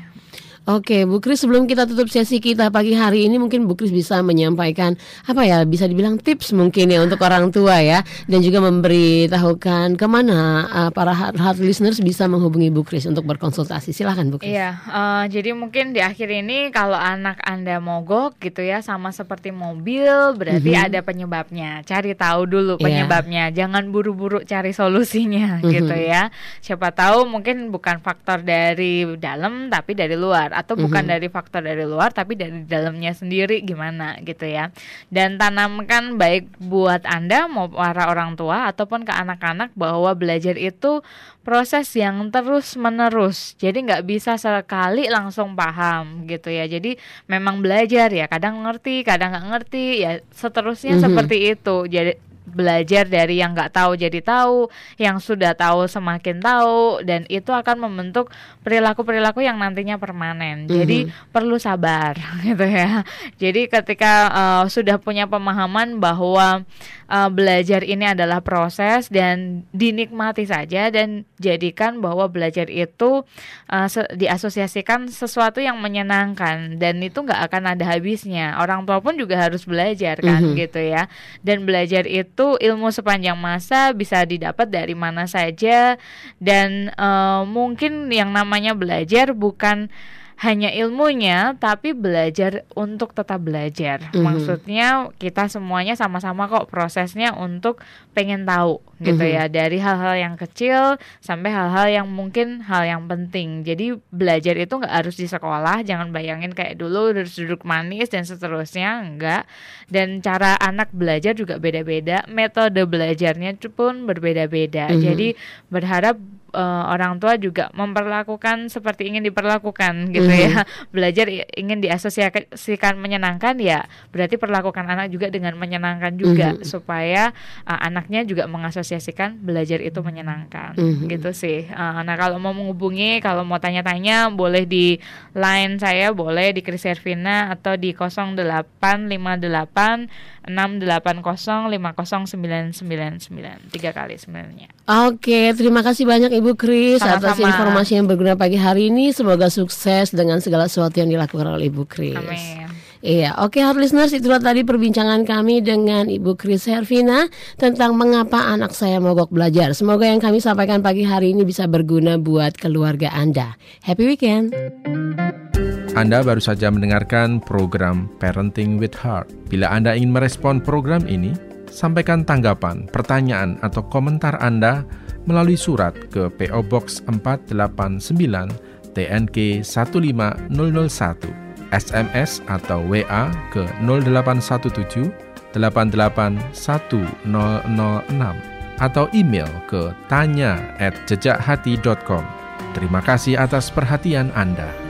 [SPEAKER 1] Oke, Bu Kris sebelum kita tutup sesi kita pagi hari ini mungkin Bu Kris bisa menyampaikan apa ya bisa dibilang tips mungkin ya untuk orang tua ya dan juga memberitahukan ke mana uh, para hard, listeners bisa menghubungi Bu Kris untuk berkonsultasi. Silahkan Bu Kris.
[SPEAKER 2] Iya, eh, jadi mungkin di akhir ini kalau anak anda mogok gitu ya sama seperti mobil berarti
[SPEAKER 1] Mhm.
[SPEAKER 2] ada penyebabnya. Cari tahu dulu
[SPEAKER 1] Iya.
[SPEAKER 2] penyebabnya, jangan buru-buru cari solusinya
[SPEAKER 1] Mhm.
[SPEAKER 2] gitu ya. Siapa tahu mungkin bukan faktor dari dalam tapi dari luar atau bukan
[SPEAKER 1] Mhm.
[SPEAKER 2] dari faktor dari luar tapi dari dalamnya sendiri gimana gitu ya. Dan tanamkan baik buat anda mau para orang tua ataupun ke anak-anak bahwa belajar itu proses yang terus menerus jadi nggak bisa sekali langsung paham gitu ya jadi memang belajar ya kadang ngerti kadang nggak ngerti ya seterusnya
[SPEAKER 1] Mhm.
[SPEAKER 2] seperti itu jadi belajar dari yang nggak tahu jadi tahu yang sudah tahu semakin tahu dan itu akan membentuk perilaku-perilaku yang nantinya permanen. Jadi perlu sabar gitu ya. Jadi ketika eh, sudah punya pemahaman bahwa eh, belajar ini adalah proses dan dinikmati saja dan jadikan bahwa belajar itu eh, se- diasosiasikan sesuatu yang menyenangkan dan itu nggak akan ada habisnya. Orang tua pun juga harus belajar kan
[SPEAKER 1] Mhm.
[SPEAKER 2] gitu ya. Dan belajar itu ilmu sepanjang masa bisa didapat dari mana saja. Dan eh, mungkin yang namanya belajar bukan hanya ilmunya tapi belajar untuk tetap belajar. Mm -hmm. Maksudnya kita semuanya sama-sama kok prosesnya untuk pengen tahu gitu mm -hmm. ya dari hal-hal yang kecil sampai hal-hal yang mungkin hal yang penting. Jadi belajar itu nggak harus di sekolah, jangan bayangin kayak dulu harus duduk manis dan seterusnya, enggak. Dan cara anak belajar juga beda-beda, metode belajarnya pun berbeda-beda. Mm -hmm. Jadi berharap uh, orang tua juga memperlakukan seperti ingin diperlakukan gitu mm -hmm. ya. Belajar ingin diasosiasikan menyenangkan ya, berarti perlakukan anak juga dengan menyenangkan juga mm -hmm. supaya uh, anaknya juga mengasosiasikan belajar itu menyenangkan. Mm -hmm. Gitu sih. Uh, nah, kalau mau menghubungi, kalau mau tanya-tanya boleh di line saya, boleh di Kris Servina atau di 0858 680 50999 tiga kali sebenarnya.
[SPEAKER 1] Oke, terima kasih banyak Ibu Kris atas informasi yang berguna pagi hari ini. Semoga sukses dengan segala sesuatu yang dilakukan oleh Ibu Kris. Amin. Iya, oke hard listeners itulah tadi perbincangan kami dengan Ibu Kris Hervina tentang mengapa anak saya mogok belajar. Semoga yang kami sampaikan pagi hari ini bisa berguna buat keluarga Anda. Happy weekend.
[SPEAKER 3] Anda baru saja mendengarkan program Parenting with Heart. Bila Anda ingin merespon program ini, sampaikan tanggapan, pertanyaan, atau komentar Anda melalui surat ke PO Box 489 TNK 15001, SMS atau WA ke 0817 881006 atau email ke tanya at jejakhati.com. Terima kasih atas perhatian Anda.